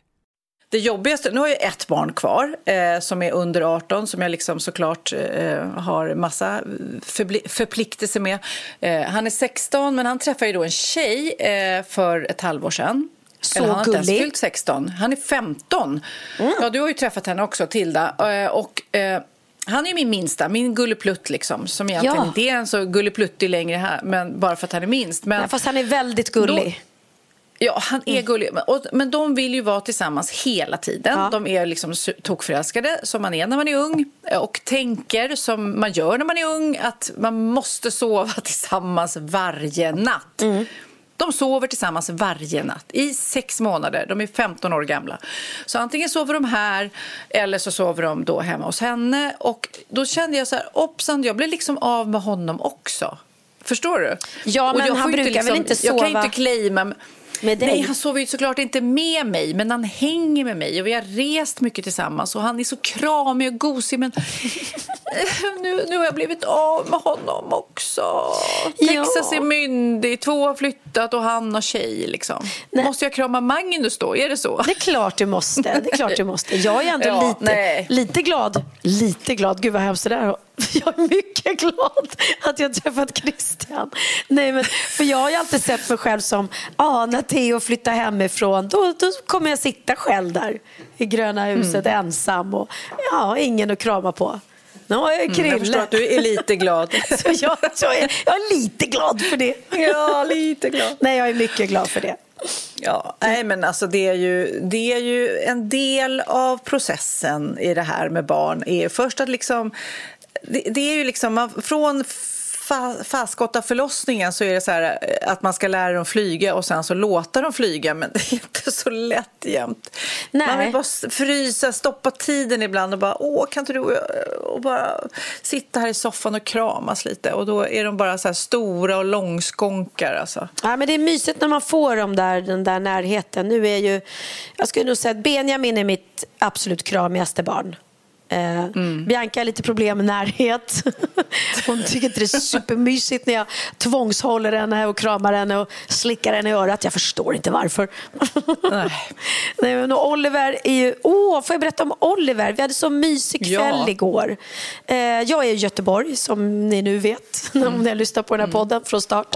Det jobbigaste, nu har jag ett barn kvar eh, som är under 18 som jag liksom såklart eh, har massa förpliktelser med. Eh, han är 16 men han träffade då en tjej eh, för ett halvår sedan. Så Eller, han har gullig. inte ens fyllt 16. Han är 15. Mm. Ja, du har ju träffat henne också, Tilda. Eh, och, eh, han är min minsta, min gulleplutt liksom, som egentligen ja. inte är en så gullepluttig längre här, men bara för att han är minst. Men Nej, fast han är väldigt gullig. Ja, han är gullig. Men, och, men de vill ju vara tillsammans hela tiden. Ja. De är liksom tokförälskade, som man är när man är ung. Och tänker, som man gör när man är ung, att man måste sova <laughs> tillsammans varje natt. De sover tillsammans varje natt i sex månader. De är 15 år gamla. Så antingen sover de här eller så sover de då hemma hos henne. Och då kände jag så här, hoppsan, jag blir liksom av med honom också. Förstår du? Ja, men han brukar väl inte Jag kan sova inte claima med dig? Nej, han sover ju såklart inte med mig, men han hänger med mig och vi har rest mycket tillsammans och han är så kramig och gosig. Men <laughs> nu, nu har jag blivit av med honom också. Texas är myndig, två har flyttat och han har tjej. Liksom. Måste jag krama Magnus då? Är det så? Det är klart du måste. Det är klart du måste. Jag är ändå <laughs> Ja, lite, nej. lite glad. Lite glad. Gud vad hemskt det där är. <laughs> Jag är mycket glad att jag träffat Christian. Nej, men, för jag har ju alltid sett mig själv som, ah, när Theo flyttar hemifrån, då, då kommer jag sitta själv där i gröna huset ensam och ja, ingen att krama på. Nu har jag Krille. jag förstår att du är lite glad. <laughs> så jag, så är, jag är lite glad för det. Ja, lite glad. Nej, jag är mycket glad för det. Ja, nej men alltså det är, ju, det är ju en del av processen i det här med barn. är först att liksom, det, det är ju liksom man- från fa, förlossningen så är det så här eh, att man ska lära dem flyga och sen så låta dem flyga men <laughs> det är inte så lätt jämt. Nej. Man vill bara frysa, stoppa tiden ibland och bara åh kan inte du och jag- och bara sitta här i soffan och kramas lite och då är de bara så stora och långskånkar alltså. Ja, men det är mysigt när man får dem där, den där närheten. Nu är ju, jag skulle nog säga att Benjamin är mitt absolut kramigaste barn. Eh, Bianca har lite problem med närhet. <laughs> Hon tycker inte det är supermysigt när jag tvångshåller henne och kramar henne och slickar henne i örat. Jag förstår inte varför. Nej. <laughs> Nej, men Oliver är ju... Åh, får jag berätta om Oliver? Vi hade så mysig Ja. kväll igår. Eh, jag är i Göteborg, som ni nu vet, Mm. <laughs> om ni har lyssnat på den här podden från start.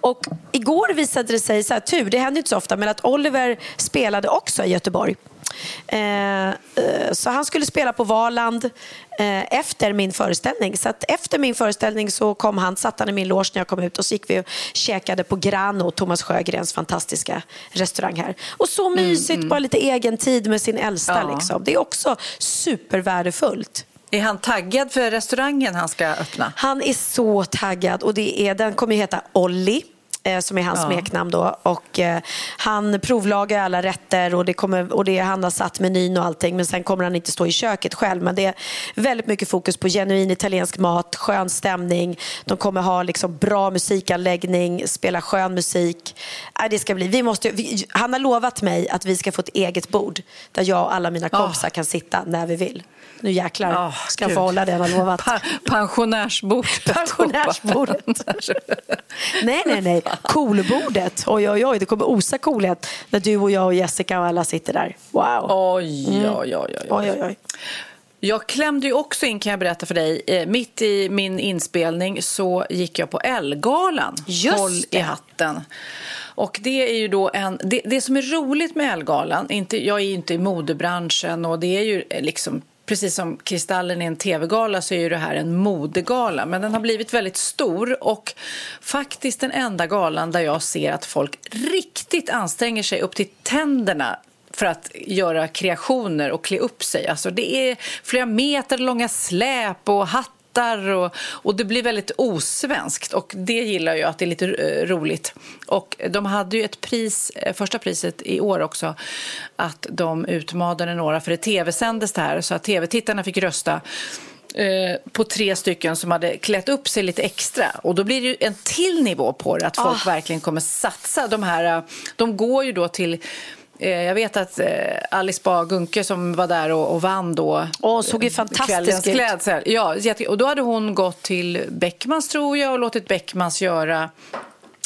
Och igår visade det sig, så här, tur, det händer inte så ofta, men att Oliver spelade också i Göteborg. Eh, eh, så han skulle spela på Valand eh, efter min föreställning. Så att efter min föreställning så kom han, satt han i min loge när jag kom ut och så gick vi och käkade på Grano, Thomas Sjögrens fantastiska restaurang här. Och så mysigt, bara lite egen tid med sin äldsta. Ja. Liksom. Det är också supervärdefullt. Är han taggad för restaurangen han ska öppna? Han är så taggad och det är, den kommer ju heta Olli som är hans Ja. smeknamn då. Och, eh, han provlagar alla rätter och, det kommer, och det, han har satt menyn och allting men sen kommer han inte stå i köket själv. Men det är väldigt mycket fokus på genuin italiensk mat, skön stämning. De kommer ha liksom bra musikanläggning, spela skön musik. Nej, det ska bli, vi måste, vi, han har lovat mig att vi ska få ett eget bord där jag och alla mina kompisar kan sitta när vi vill. Nu jäklar Ah, ska jag få hålla det han har lovat. Pa- pensionärsbord. Pensionärsbordet. <laughs> nej, nej, nej. Coolbordet. Oj, oj, oj. Det kommer osa coolhet när du och jag och Jessica och alla sitter där. Wow. Oj, oj, oj, oj, Oj, oj, oj. Jag klämde ju också in, kan jag berätta för dig, eh, mitt i min inspelning så gick jag på Ellegalan. Just Håll i hatten. Och det är ju då en, det, det som är roligt med Ellegalan, inte, jag är ju inte i modebranschen och det är ju eh, liksom Precis som Kristallen är en tv-gala så är ju det här en modegala. Men den har blivit väldigt stor och faktiskt den enda galan där jag ser att folk riktigt anstränger sig upp till tänderna för att göra kreationer och klä upp sig. Alltså det är flera meter långa släp och hattar och, och det blir väldigt osvenskt och det gillar jag att det är lite eh, roligt. Och de hade ju ett pris, eh, första priset i år också, att de utmanade några, för det tv-sändes det här så att tv-tittarna fick rösta eh, på tre stycken som hade klätt upp sig lite extra. Och då blir det ju en till nivå på det, att folk verkligen kommer satsa. De här, de går ju då till jag vet att eh, Alice Bah Gunke som var där och, och vann då Åh, såg ju eh, fantastisk ut. klädsel. Ja, och då hade hon gått till Beckmans tror jag och låtit Beckmans göra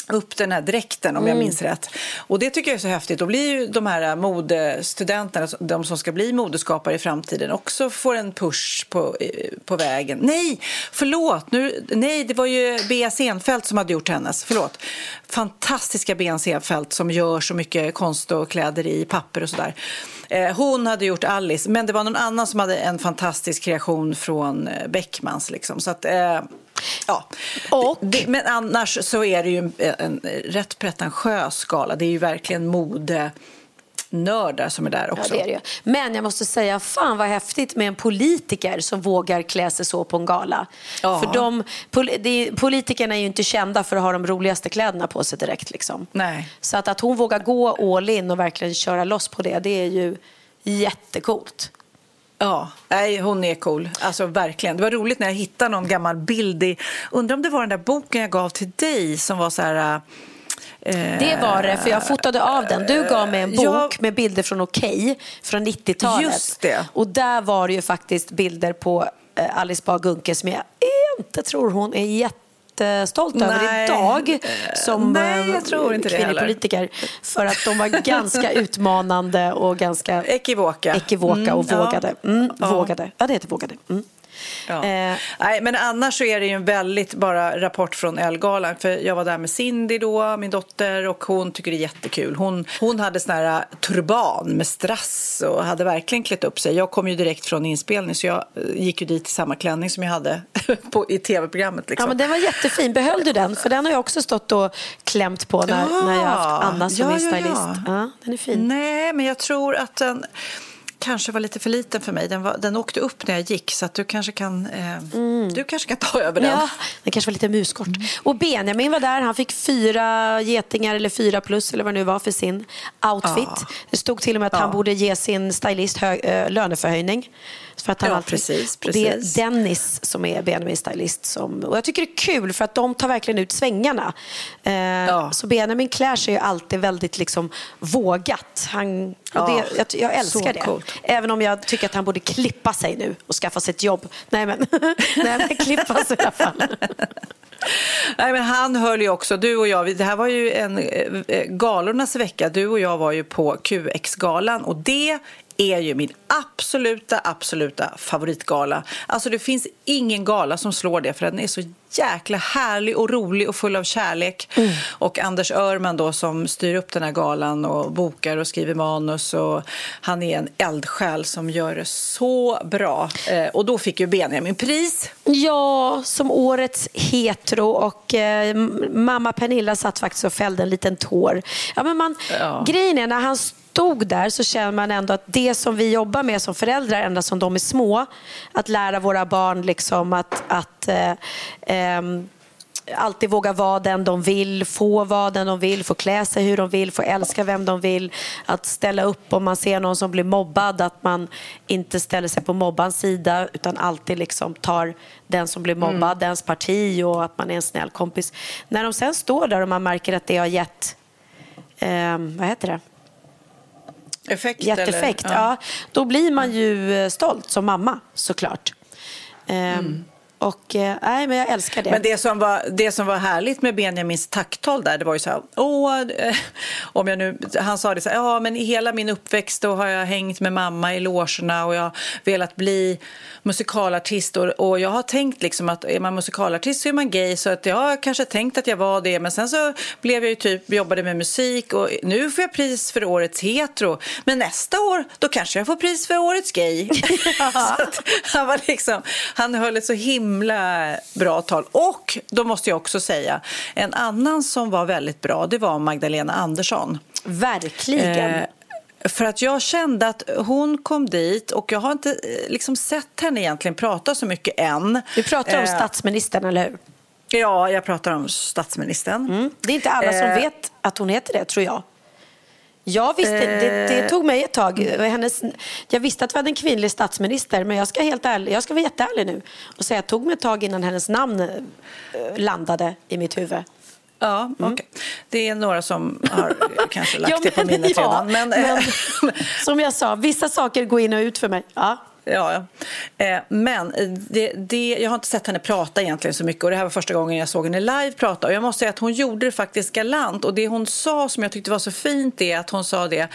upp den här dräkten om jag Mm. minns rätt. Och det tycker jag är så häftigt. Då blir ju de här modestudenterna, de som ska bli modeskapare i framtiden också får en push på, eh, på vägen. Nej, förlåt! Nu, nej, det var ju Bea Senfeldt som hade gjort hennes. Förlåt. Fantastiska Bea Senfeldt som gör så mycket konst och kläder i papper och sådär. Eh, Hon hade gjort Alice, men det var någon annan som hade en fantastisk kreation från eh, Beckmans. Liksom. Så att, Ja. Och- det, men annars så är det ju en, en rätt pretentiös gala. Det är ju verkligen modenördar som är där Ja, också. det är det. Men jag måste säga, fan vad häftigt med en politiker som vågar klä sig så på en gala. Ja. För de, pol, politikerna är ju inte kända för att ha de roligaste kläderna på sig direkt. Liksom. Nej. Så att, att hon vågar gå all in och verkligen köra loss på det, det är ju jättekult. Ja, nej, hon är cool. Alltså verkligen. Det var roligt när jag hittade någon gammal bild i... Undrar om det var den där boken jag gav till dig som var så här... eh, Det var det, för jag fotade av den. Du gav mig en bok Ja. med bilder från Okej, från 90-talet. Just det. Och där var det ju faktiskt bilder på eh, Alice Bah Gunke som jag inte tror hon är jättestolt över Nej. idag som Nej, jag eh, tror inte kvinnlig politiker. För att de var <laughs> ganska utmanande och ganska Ekivoka. ekivoka Mm, och ja. vågade. Mm, Ja. vågade. Ja, det heter vågade. Mm. Ja. Eh, Nej, men annars så är det ju en väldigt bara rapport från Elgalan. För jag var där med Cindy då, min dotter, och hon tycker det är jättekul. Hon, hon hade sån här turban med strass och hade verkligen klätt upp sig. Jag kom ju direkt från inspelning så jag eh, gick ju dit i samma klänning som jag hade <laughs> på, i tv-programmet. Liksom. Ja, men den var jättefin. Behöll du den? För den har jag också stått och klämt på när, Ja. när jag har haft Anna som Ja, min ja, ja. stylist. Ja, den är fin. Nej, men jag tror att den kanske var lite för liten för mig. Den, var, den åkte upp när jag gick så du kanske kan, eh, du kanske kan ta över den. Ja, den kanske var lite muskort. Och Benjamin var där. Han fick fyra getingar eller fyra plus eller vad det nu var för sin outfit. Ja. Det stod till och med att han Ja. borde ge sin stylist hö- ö, För att han Ja, alltid- precis, Och Det är precis. Dennis som är Benjamins stylist. Som, och jag tycker det är kul för att de tar verkligen ut svängarna. Eh, Så Benjamin klär sig ju alltid väldigt liksom vågat. Han, Ja, det, jag, jag älskar det. coolt. Även om jag tycker att han borde klippa sig nu och skaffa sig ett jobb. Nej men, <laughs> Nej, men klippa sig i alla fall. <laughs> Nej, men han höll ju också, du och jag, det här var ju en eh, eh, galornas vecka. Du och jag var ju på QX-galan och det är ju min absoluta, absoluta favoritgala. Alltså det finns ingen gala som slår det för den är så jäkla härlig och rolig och full av kärlek. Och Anders Örman då som styr upp den här galan och bokar och skriver manus och han är en eldsjäl som gör det så bra. Eh, och då fick ju Benjamin pris. Ja, som årets hetero och eh, mamma Pernilla satt faktiskt och fällde en liten tår. Ja, men man, Ja. Grejen är, när han stod där så känner man ändå att det som vi jobbar med som föräldrar ända som de är små, att lära våra barn liksom att, att eh, ehm, alltid våga vara den de vill, få vara den de vill, få klä sig hur de vill, få älska vem de vill, att ställa upp om man ser någon som blir mobbad, att man inte ställer sig på mobbans sida utan alltid liksom tar den som blir mobbad, dens parti och att man är en snäll kompis. När de sen står där och man märker att det har gett, ehm, vad heter det? Effekt, Gett eller? effekt, ja. Då blir man ju eh, stolt som mamma såklart. Ehm, och eh, nej, men jag älskar det. Men det som, var, det som var härligt med Benjamins tacktal där, det var ju så här, åh, eh, om jag nu, han sa det så här, ja men i hela min uppväxt då har jag hängt med mamma i logerna och jag har velat bli musikalartist och, och jag har tänkt liksom att är man musikalartist så är man gay så att jag har kanske tänkt att jag var det men sen så blev jag ju typ, jobbade med musik och nu får jag pris för årets hetero men nästa år då kanske jag får pris för årets gay. <laughs> så att han var liksom, han höll ett så himla bra tal och då måste jag också säga en annan som var väldigt bra det var Magdalena Andersson. Verkligen. Eh, för att jag kände att hon kom dit och jag har inte eh, liksom sett henne egentligen prata så mycket än. Vi pratar om Eh, statsministern, eller hur? Ja, jag pratar om statsministern. Mm. Det är inte alla som Eh. vet att hon heter det, tror jag. Jag visste, det, det tog mig ett tag. Hennes, jag visste att vi hade en kvinnlig statsminister, men jag ska, helt ärlig, jag ska vara jätteärlig nu och säga att det tog mig ett tag innan hennes namn eh, landade i mitt huvud. Ja, okej. Det är några som har <laughs> kanske lagt Ja, det på minnet <laughs> ja, redan. Men, men som jag sa, vissa saker går in och ut för mig. Ja. Ja, ja. Eh, men eh, det, det, jag har inte sett henne prata egentligen så mycket och det här var första gången jag såg henne live prata. Och jag måste säga att hon gjorde det faktiskt galant. Och det hon sa som jag tyckte var så fint är att hon sa det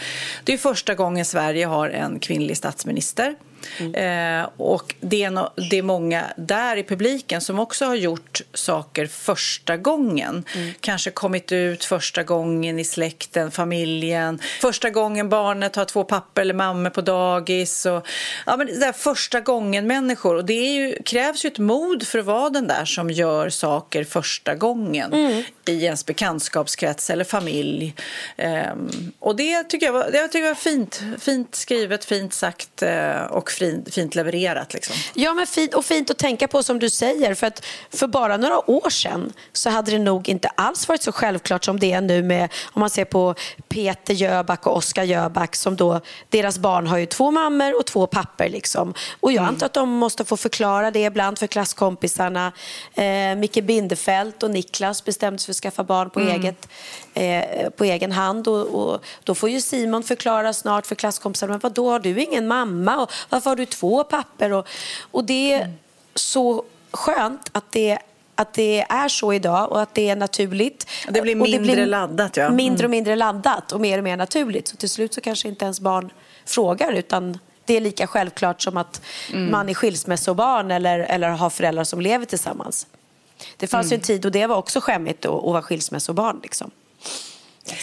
det är första gången Sverige har en kvinnlig statsminister. Mm. Eh, och det är, no det är många där i publiken som också har gjort saker första gången. Mm. Kanske kommit ut första gången i släkten, familjen. Första gången barnet har två pappor eller mammor på dagis. Och, ja, men det där första gången-människor. Och det ju, krävs ju ett mod för att vara den där som gör saker första gången mm. i ens bekantskapskrets eller familj. Um, och det tycker jag var, det tycker jag var fint, fint skrivet, fint sagt uh, och fint, fint levererat. Liksom. Ja, men fint, och fint att tänka på som du säger. För att för bara några år sedan så hade det nog inte alls varit så självklart som det är nu med, om man ser på Peter Jöback och Oskar Jöback som då, deras barn har ju två mammor och två papper liksom. Och jag mm. antar att de måste få förklara det ibland för klasskompisarna. Eh, Micke Bindefeld och Niklas bestämde sig för att skaffa barn på, mm. eget, eh, på egen hand. Och, och, då får ju Simon förklara snart för klasskompisarna, men vadå, har du ingen mamma? Och varför har du två papper? Och, och det är mm. så skönt att det att det är så idag och att det är naturligt. Det blir mindre det blir laddat. Ja. Mindre och mm. mindre laddat och mer och mer naturligt. Så till slut så kanske inte ens barn frågar utan det är lika självklart som att mm. man är skilsmässobarn eller, eller har föräldrar som lever tillsammans. Det fanns mm. en tid och det var också skämmigt att, att vara skilsmässobarn. Liksom.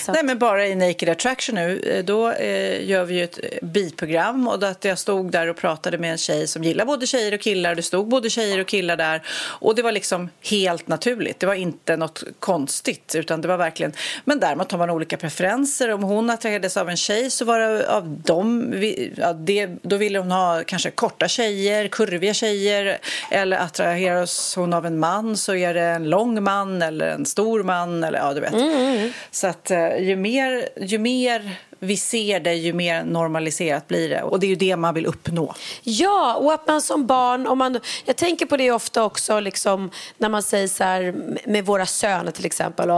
Nej, men bara i Naked Attraction nu, eh, då eh, gör vi ju ett eh, biprogram och att jag stod där och pratade med en tjej som gillar både tjejer och killar. Det stod både tjejer och killar där och det var liksom helt naturligt. Det var inte något konstigt utan det var verkligen, men däremot har man olika preferenser. Om hon attraherades av en tjej så var det av dem, ja, det, då ville hon ha kanske korta tjejer, kurviga tjejer eller attraheras hon av en man så är det en lång man eller en stor man eller ja, du vet. Mm. Så att ju mer, ju mer vi ser det, ju mer normaliserat blir det. Och det är ju det man vill uppnå. Ja, och att man som barn, om man, jag tänker på det ofta också liksom, när man säger så här med våra söner till exempel.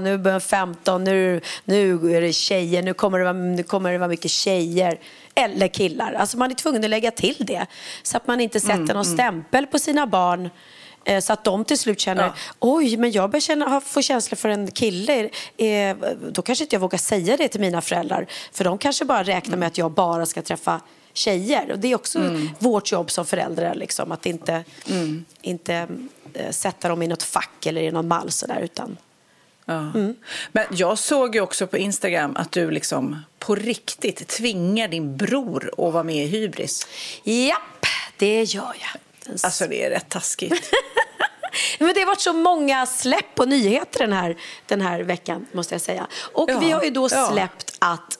Nu börjar 15, nu, nu är det tjejer, nu kommer det, vara, nu kommer det vara mycket tjejer. Eller killar. Alltså man är tvungen att lägga till det. Så att man inte sätter mm, någon mm. stämpel på sina barn så att de till slut känner, ja. oj, men jag börjar känna, få känsla för en kille. Eh, då kanske inte jag vågar säga det till mina föräldrar. För de kanske bara räknar med att jag bara ska träffa tjejer. Och det är också mm. vårt jobb som föräldrar, liksom, att inte, mm. inte äh, sätta dem i något fack eller i någon mall sådär, utan Ja. Mm. Men jag såg ju också på Instagram att du liksom på riktigt tvingar din bror att vara med i Hybris. Japp, det gör jag. Alltså det är rätt taskigt. <laughs> Men det har varit så många släpp på nyheter den här, den här veckan måste jag säga. Och ja, vi har ju då släppt ja. att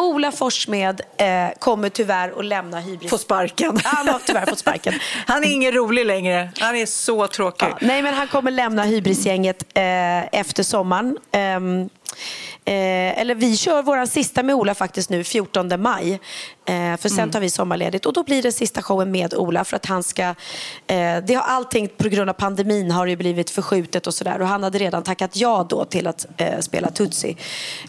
Ola Forssmed eh, kommer tyvärr att lämna Hybris. Få sparken. Han har tyvärr fått sparken. <laughs> Han är ingen rolig längre. Han är så tråkig. Ja, nej, men han kommer lämna Hybrisgänget eh, efter sommaren. Um, Eh, eller vi kör vår sista med Ola faktiskt nu 14 maj. Eh, för sen mm. tar vi sommarledigt och då blir det sista showen med Ola för att han ska... Eh, det har allting på grund av pandemin har ju blivit förskjutet och sådär och han hade redan tackat ja då till att eh, spela Tutsi,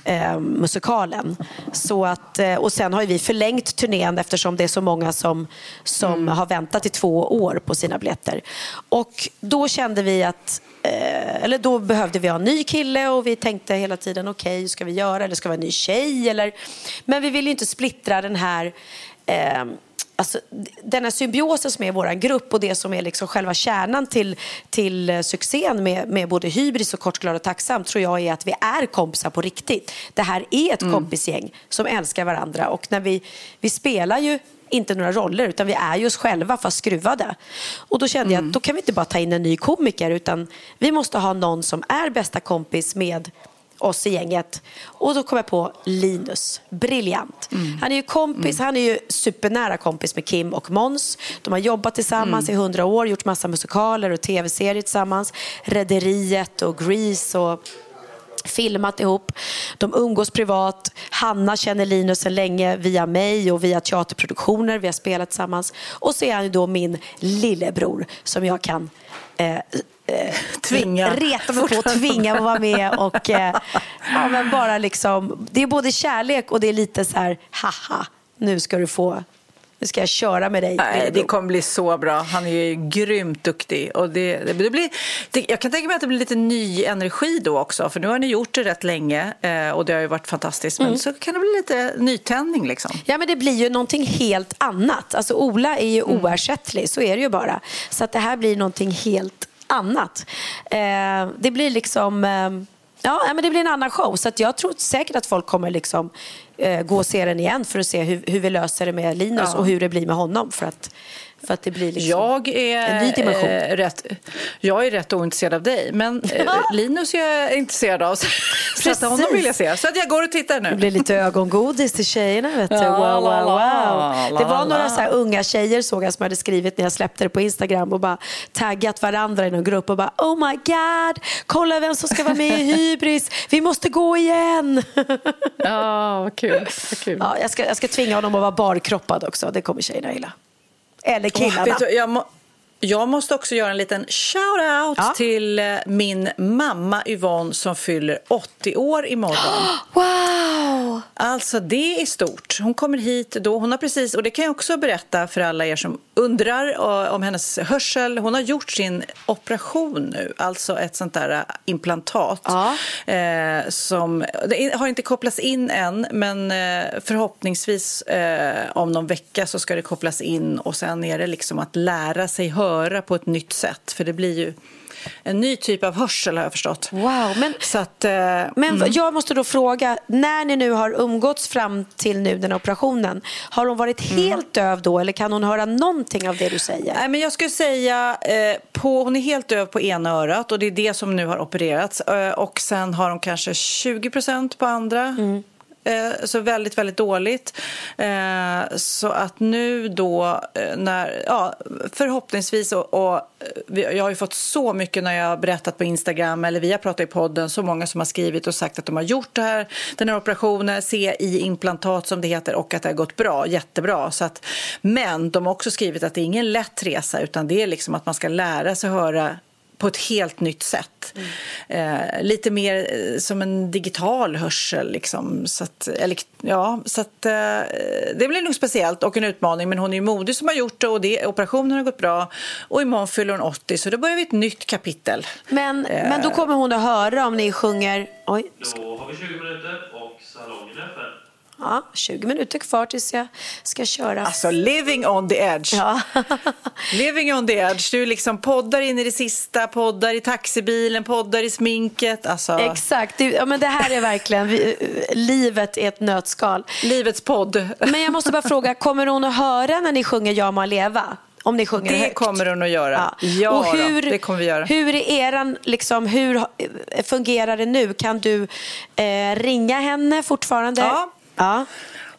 eh, musikalen. Så att, eh, och sen har vi förlängt turnén eftersom det är så många som, som mm. har väntat i två år på sina biljetter. Och då kände vi att Eh, eller då behövde vi ha en ny kille och vi tänkte hela tiden okej, okay, ska vi göra eller ska vi ha en ny tjej? Eller, men vi vill ju inte splittra den här eh, Alltså, den här symbiosen som är vår grupp och det som är liksom själva kärnan till, till eh, succén med, med både Hybris och Kort, glad och tacksam tror jag är att vi är kompisar på riktigt. Det här är ett mm. kompisgäng som älskar varandra och när vi, vi spelar ju inte några roller utan vi är ju oss själva fast skruvade. Och då kände mm. jag att mm. då kan vi inte bara ta in en ny komiker utan vi måste ha någon som är bästa kompis med oss i gänget. Och då kom jag på Linus. Briljant. Mm. Han är ju kompis, mm. han är ju supernära kompis med Kim och Mons. De har jobbat tillsammans mm. i hundra år, gjort massa musikaler och tv-serier tillsammans. Rederiet och Grease och filmat ihop. De umgås privat. Hanna känner Linus sedan länge via mig och via teaterproduktioner. Vi har spelat tillsammans. Och så är han då min lillebror som jag kan eh, eh, tvinga. reta mig på och tvinga att vara med. Och, eh, ja, men bara liksom, det är både kärlek och det är lite så här, haha, nu ska du få Nu ska jag köra med dig. Nej, det kommer bli så bra. Han är ju grymt duktig. Och det, det, det blir, det, jag kan tänka mig att det blir lite ny energi då också. För nu har ni gjort det rätt länge eh, och det har ju varit fantastiskt. Men så kan det bli lite nytändning liksom. Ja, men det blir ju någonting helt annat. Alltså, Ola är ju Mm. oersättlig, så är det ju bara. Så att det här blir någonting helt annat. Eh, det blir liksom... Eh, ja, men det blir en annan show. Så att jag tror säkert att folk kommer liksom, eh, gå och se den igen för att se hur, hur vi löser det med Linus Ja. och hur det blir med honom. För att, för att det blir liksom Jag är, en ny dimension. eh, rätt, jag är rätt ointresserad av dig, men eh, Linus är jag intresserad av. Så, <laughs> så att honom vill jag se. Så att jag går och tittar Det nu. blir lite ögongodis till tjejerna. Vet du. Wow, wow, wow. Det var några så unga tjejer såg jag som hade skrivit när jag släppte det på Instagram och bara taggat varandra i någon grupp och bara Oh my god, kolla vem som ska vara med i Hybris. Vi måste gå igen. Ja, vad kul. Vad kul. Ja, jag, ska, jag ska tvinga honom att vara barkroppad också. Det kommer tjejerna gilla. Eller killarna. Vet du, jag, må, jag måste också göra en liten shout-out Ja. till eh, min mamma Yvonne som fyller 80 år imorgon. <gasps> Wow! Alltså det är stort. Hon kommer hit då. Hon har precis, och det kan jag också berätta för alla er som undrar eh, om hennes hörsel. Hon har gjort sin operation nu, alltså ett sånt där eh, implantat. Ja. Eh, som, det har inte kopplats in än, men förhoppningsvis eh, om någon vecka så ska det kopplas in och sen är det liksom att lära sig höra på ett nytt sätt. För det blir ju en ny typ av hörsel har jag förstått. Wow, men, Så att, eh, men jag måste då fråga, när ni nu har umgåtts fram till nu den här operationen, har hon varit helt döv då eller kan hon höra någonting av det du säger? Nej, men jag skulle säga, eh, på, hon är helt döv på ena örat och det är det som nu har opererats. Eh, och sen har hon kanske 20 procent på andra. Eh, så väldigt, väldigt dåligt. Eh, så att nu då, eh, när, ja, förhoppningsvis, och, och eh, jag har ju fått så mycket när jag har berättat på Instagram eller vi har pratat i podden, så många som har skrivit och sagt att de har gjort det här, den här operationen, CI-implantat som det heter och att det har gått bra, jättebra. Så att, men de har också skrivit att det är ingen lätt resa utan det är liksom att man ska lära sig höra på ett helt nytt sätt. Eh, lite mer eh, som en digital hörsel. Liksom. Så att, eller, ja, så att, eh, det blir nog speciellt och en utmaning. Men hon är ju modig som har gjort det och det, operationen har gått bra. Och imorgon fyller hon 80 så då börjar vi ett nytt kapitel. Men, Eh. men då kommer hon att höra om ni sjunger... Oj, Då har vi 20 minuter och salongen är öppen. Ja, 20 minuter kvar tills jag ska köra. Alltså living on the edge. Ja. <laughs> Living on the edge. Du liksom poddar in i det sista, poddar i taxibilen, poddar i sminket. Alltså, Exakt, det, ja, men det här är verkligen vi, livet i ett nötskal. livets podd. Men jag måste bara fråga, kommer hon att höra när ni sjunger Ja må leva? Om ni sjunger Det högt? kommer hon att göra. Ja, och hur, då, det kommer vi göra. Hur är eran, liksom, hur eh, fungerar det nu? Kan du eh, ringa henne fortfarande? Ja ja.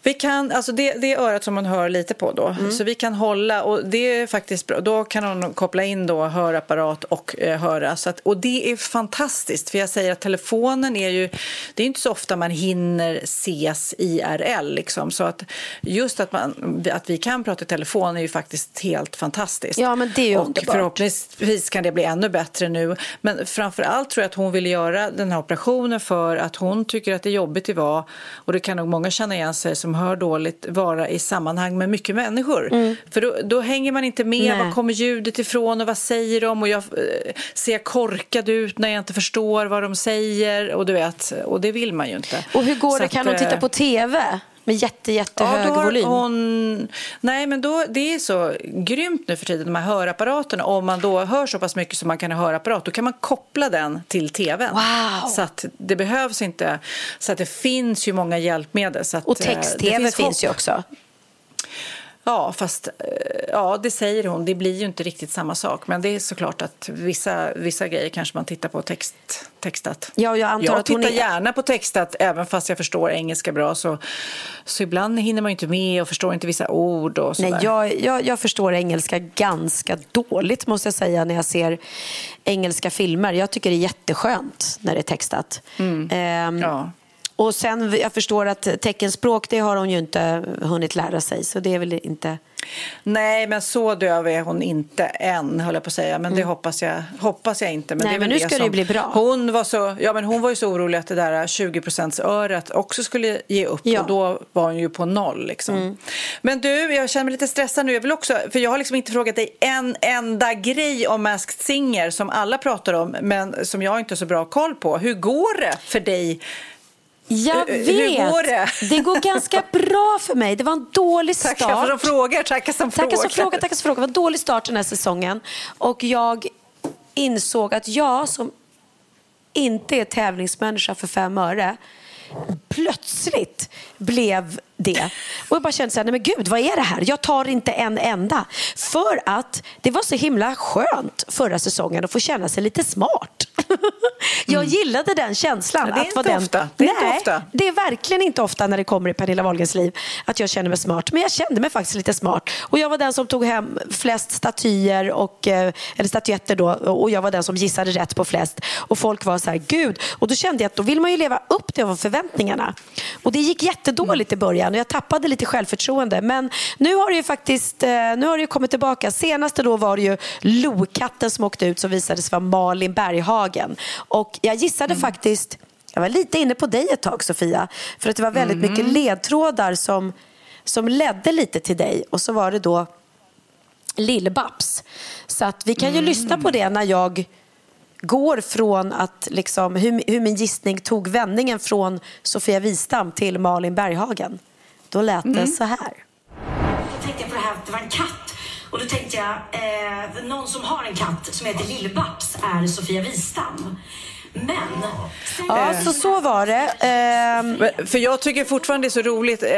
Vi kan, alltså det, det är örat som man hör lite på då. Mm. Så vi kan hålla och det är faktiskt bra. Då kan hon koppla in då hörapparat och eh, höra. Så att, och det är fantastiskt för jag säger att telefonen är ju, det är inte så ofta man hinner ses IRL liksom. Så att just att, man, att vi kan prata i telefon är ju faktiskt helt fantastiskt. Ja, men det är ju och underbart. förhoppningsvis kan det bli ännu bättre nu. Men framför allt tror jag att hon vill göra den här operationen för att hon tycker att det är jobbigt att vara, och det kan nog många känna igen sig som hör dåligt, vara i sammanhang med mycket människor. För då, då hänger man inte med, Mm. Nej. var kommer ljudet ifrån och vad säger de och jag eh, ser korkad ut när jag inte förstår vad de säger och du vet, och det vill man ju inte. Och hur går Så det? att, Kan hon titta eh, på TV med jätte, jättehög har volym? Hon... Nej, men då, det är så grymt nu för tiden, de här hörapparaterna. Om man då hör så pass mycket som man kan ha hörapparat, då kan man koppla den till tvn. Wow. Så att det behövs inte. Så att det finns ju många hjälpmedel. Så att, Och eh, text-TV det finns, hopp. ju också. Ja, fast eh, ja, det säger hon. Det blir ju inte riktigt samma sak. Men det är såklart att vissa, vissa grejer kanske man tittar på text, textat. Ja, jag antar jag att tittar är- gärna på textat även fast jag förstår engelska bra. Så, så ibland hinner man inte med och förstår inte vissa ord och sådär. Nej, jag, jag, jag förstår engelska ganska dåligt måste jag säga när jag ser engelska filmer. Jag tycker det är jätteskönt när det är textat. Ehm, Mm. Ja. Och sen, jag förstår att teckenspråk, det har hon ju inte hunnit lära sig. Så det är väl inte... Nej, men så döv är hon inte än, höll jag på att säga. Men det hoppas jag, hoppas jag inte. Men Mm. Nej, men nu ska det som- ju bli bra. Hon var, så, ja, men hon var ju så orolig att det där 20-procentsöret också skulle ge upp. Ja. Mm. Och då var hon ju på noll. Liksom. Men du, jag känner mig lite stressad nu. Jag vill också, för jag har liksom inte frågat dig en enda grej om Masked Singer som alla pratar om, men som jag inte har så bra koll på. Hur går det för dig? Jag Eh, vet. hur går det? det går ganska <laughs> bra för mig. Det var en dålig start. Tackar som frågar, tackar som Tackar som frågar, tackar som frågar. Det var en dålig start den här säsongen. Och jag insåg att jag som inte är tävlingsmänniska för fem öre plötsligt blev det. Och jag bara kände så här, nej men gud, vad är det här? Jag tar inte en enda. För att det var så himla skönt förra säsongen att få känna sig lite smart. <laughs> jag gillade den känslan. Mm. Ja, det är inte den... ofta. Det är inte nej, ofta. det är verkligen inte ofta när det kommer i Pernilla Wahlgrens liv att jag känner mig smart. Men jag kände mig faktiskt lite smart. Och jag var den som tog hem flest statyer, och, eh, eller statyetter då, och jag var den som gissade rätt på flest. Och folk var så här, gud. Och då kände jag att då vill man ju leva upp till förväntningarna. Och det gick jättedåligt i början och jag tappade lite självförtroende. Men nu har det ju faktiskt eh, nu har det kommit tillbaka. Senaste då var det ju Lokatten som åkte ut som visade sig vara Malin Berghagen. Och jag gissade faktiskt jag var lite inne på dig ett tag, Sofia. För att det var väldigt mycket ledtrådar som, som ledde lite till dig. Och så var det då Lill-Babs. Så att vi kan ju lyssna på det när jag går från att liksom, hur, hur min gissning tog vändningen från Sofia Wistam till Malin Berghagen. Då lät det så här. Då tänkte jag på det här att det var en katt. Och då tänkte jag, eh, någon som har en katt som heter Lill-Babs är Sofia Wistam. Men... Ja, så så var det. Ehm, Men- För jag tycker fortfarande det är så roligt eh,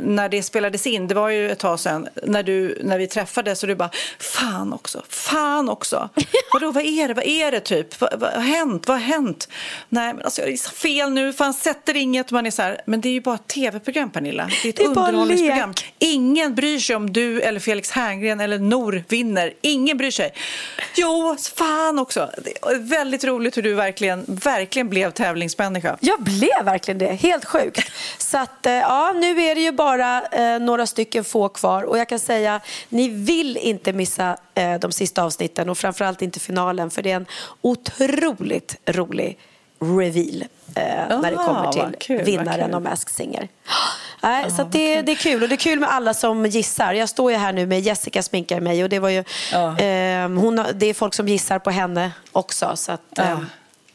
när det spelades in. Det var ju ett tag sedan när, du, när vi träffades och du bara fan också, fan också. <laughs> Vadå, vad är det, vad är det typ? Vad, vad har hänt, vad har hänt? Nej, men alltså jag gissar fel nu, fan sätter inget. Man är så här, men det är ju bara ett tv-program Pernilla. Det är ett Det är bara underhållningsprogram. Ingen bryr sig om du eller Felix Herngren eller Nor vinner. Ingen bryr sig. Jo, fan också. Det är väldigt roligt hur du verkligen, verkligen blev tävlingsmänniska. Jag blev verkligen det. Helt sjukt. Så att, eh, ja, nu är det ju bara eh, några stycken få kvar. Och jag kan säga, ni vill inte missa eh, de sista avsnitten och framförallt inte finalen. För det är en otroligt rolig reveal eh, när det kommer till kul, vinnaren av Masked Singer. Nej, så att det, det är kul. Och det är kul med alla som gissar. Jag står ju här nu med Jessica sminkar mig och det var ju, Ja. eh, hon, det är folk som gissar på henne också. Så att, eh,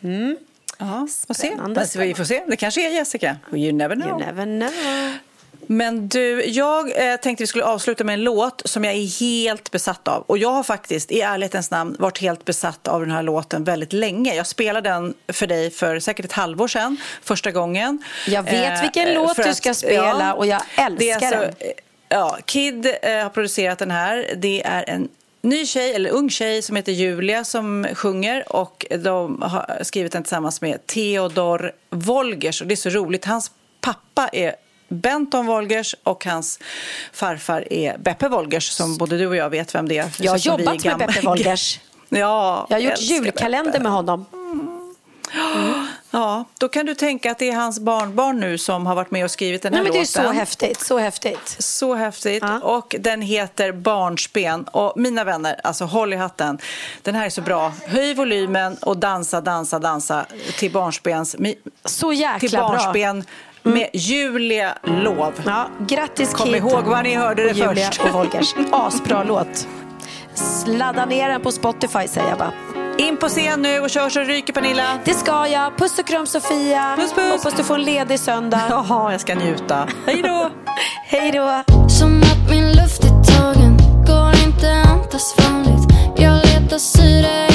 mm. Ja, får se. Spännande, Men vi får se. Det kanske är Jessica. You never know. You never know. Men du, jag eh, tänkte vi skulle avsluta med en låt som jag är helt besatt av. Och jag har faktiskt i ärlighetens namn varit helt besatt av den här låten väldigt länge. Jag spelade den för dig för säkert ett halvår sedan, första gången. Jag vet Eh, vilken eh, låt du att- ska spela och jag älskar alltså, den. eh, Ja, Kid eh, har producerat den här. Det är en ny tjej, eller ung tjej, som heter Julia som sjunger. Och de har skrivit den tillsammans med Theodor Wolgers. Och det är så roligt. Hans pappa är Benton Wolgers och hans farfar är Beppe Wolgers som både du och jag vet vem det är. Jag har jobbat med Beppe Wolgers. <laughs> Ja, Jag har gjort julkalender Beppe. med honom. Ja, då kan du tänka att det är hans barnbarn nu som har varit med och skrivit den här Nej, men det är låten. så häftigt. Så häftigt. Så häftigt. Och den heter Barnsben. Och mina vänner, alltså håll i hatten. Den här är så bra. Höj volymen och dansa, dansa, dansa till Barnspens... mi- Så jäkla till bra. Barnsben med Julia Lov. Ja, grattis Kom Kid ihåg var ni hörde det och Julia först. och Wolgers. Asbra låt. Sladda ner den på Spotify säger jag bara. In på scen nu och kör så det ryker Pernilla. Det ska jag. Puss och kram Sofia. Puss, puss. Hoppas du får en ledig söndag. <laughs> Jaha, jag ska njuta. Hej då! <laughs> Hej då. Som att min luft är tagen Går inte andas vanligt Jag letar syre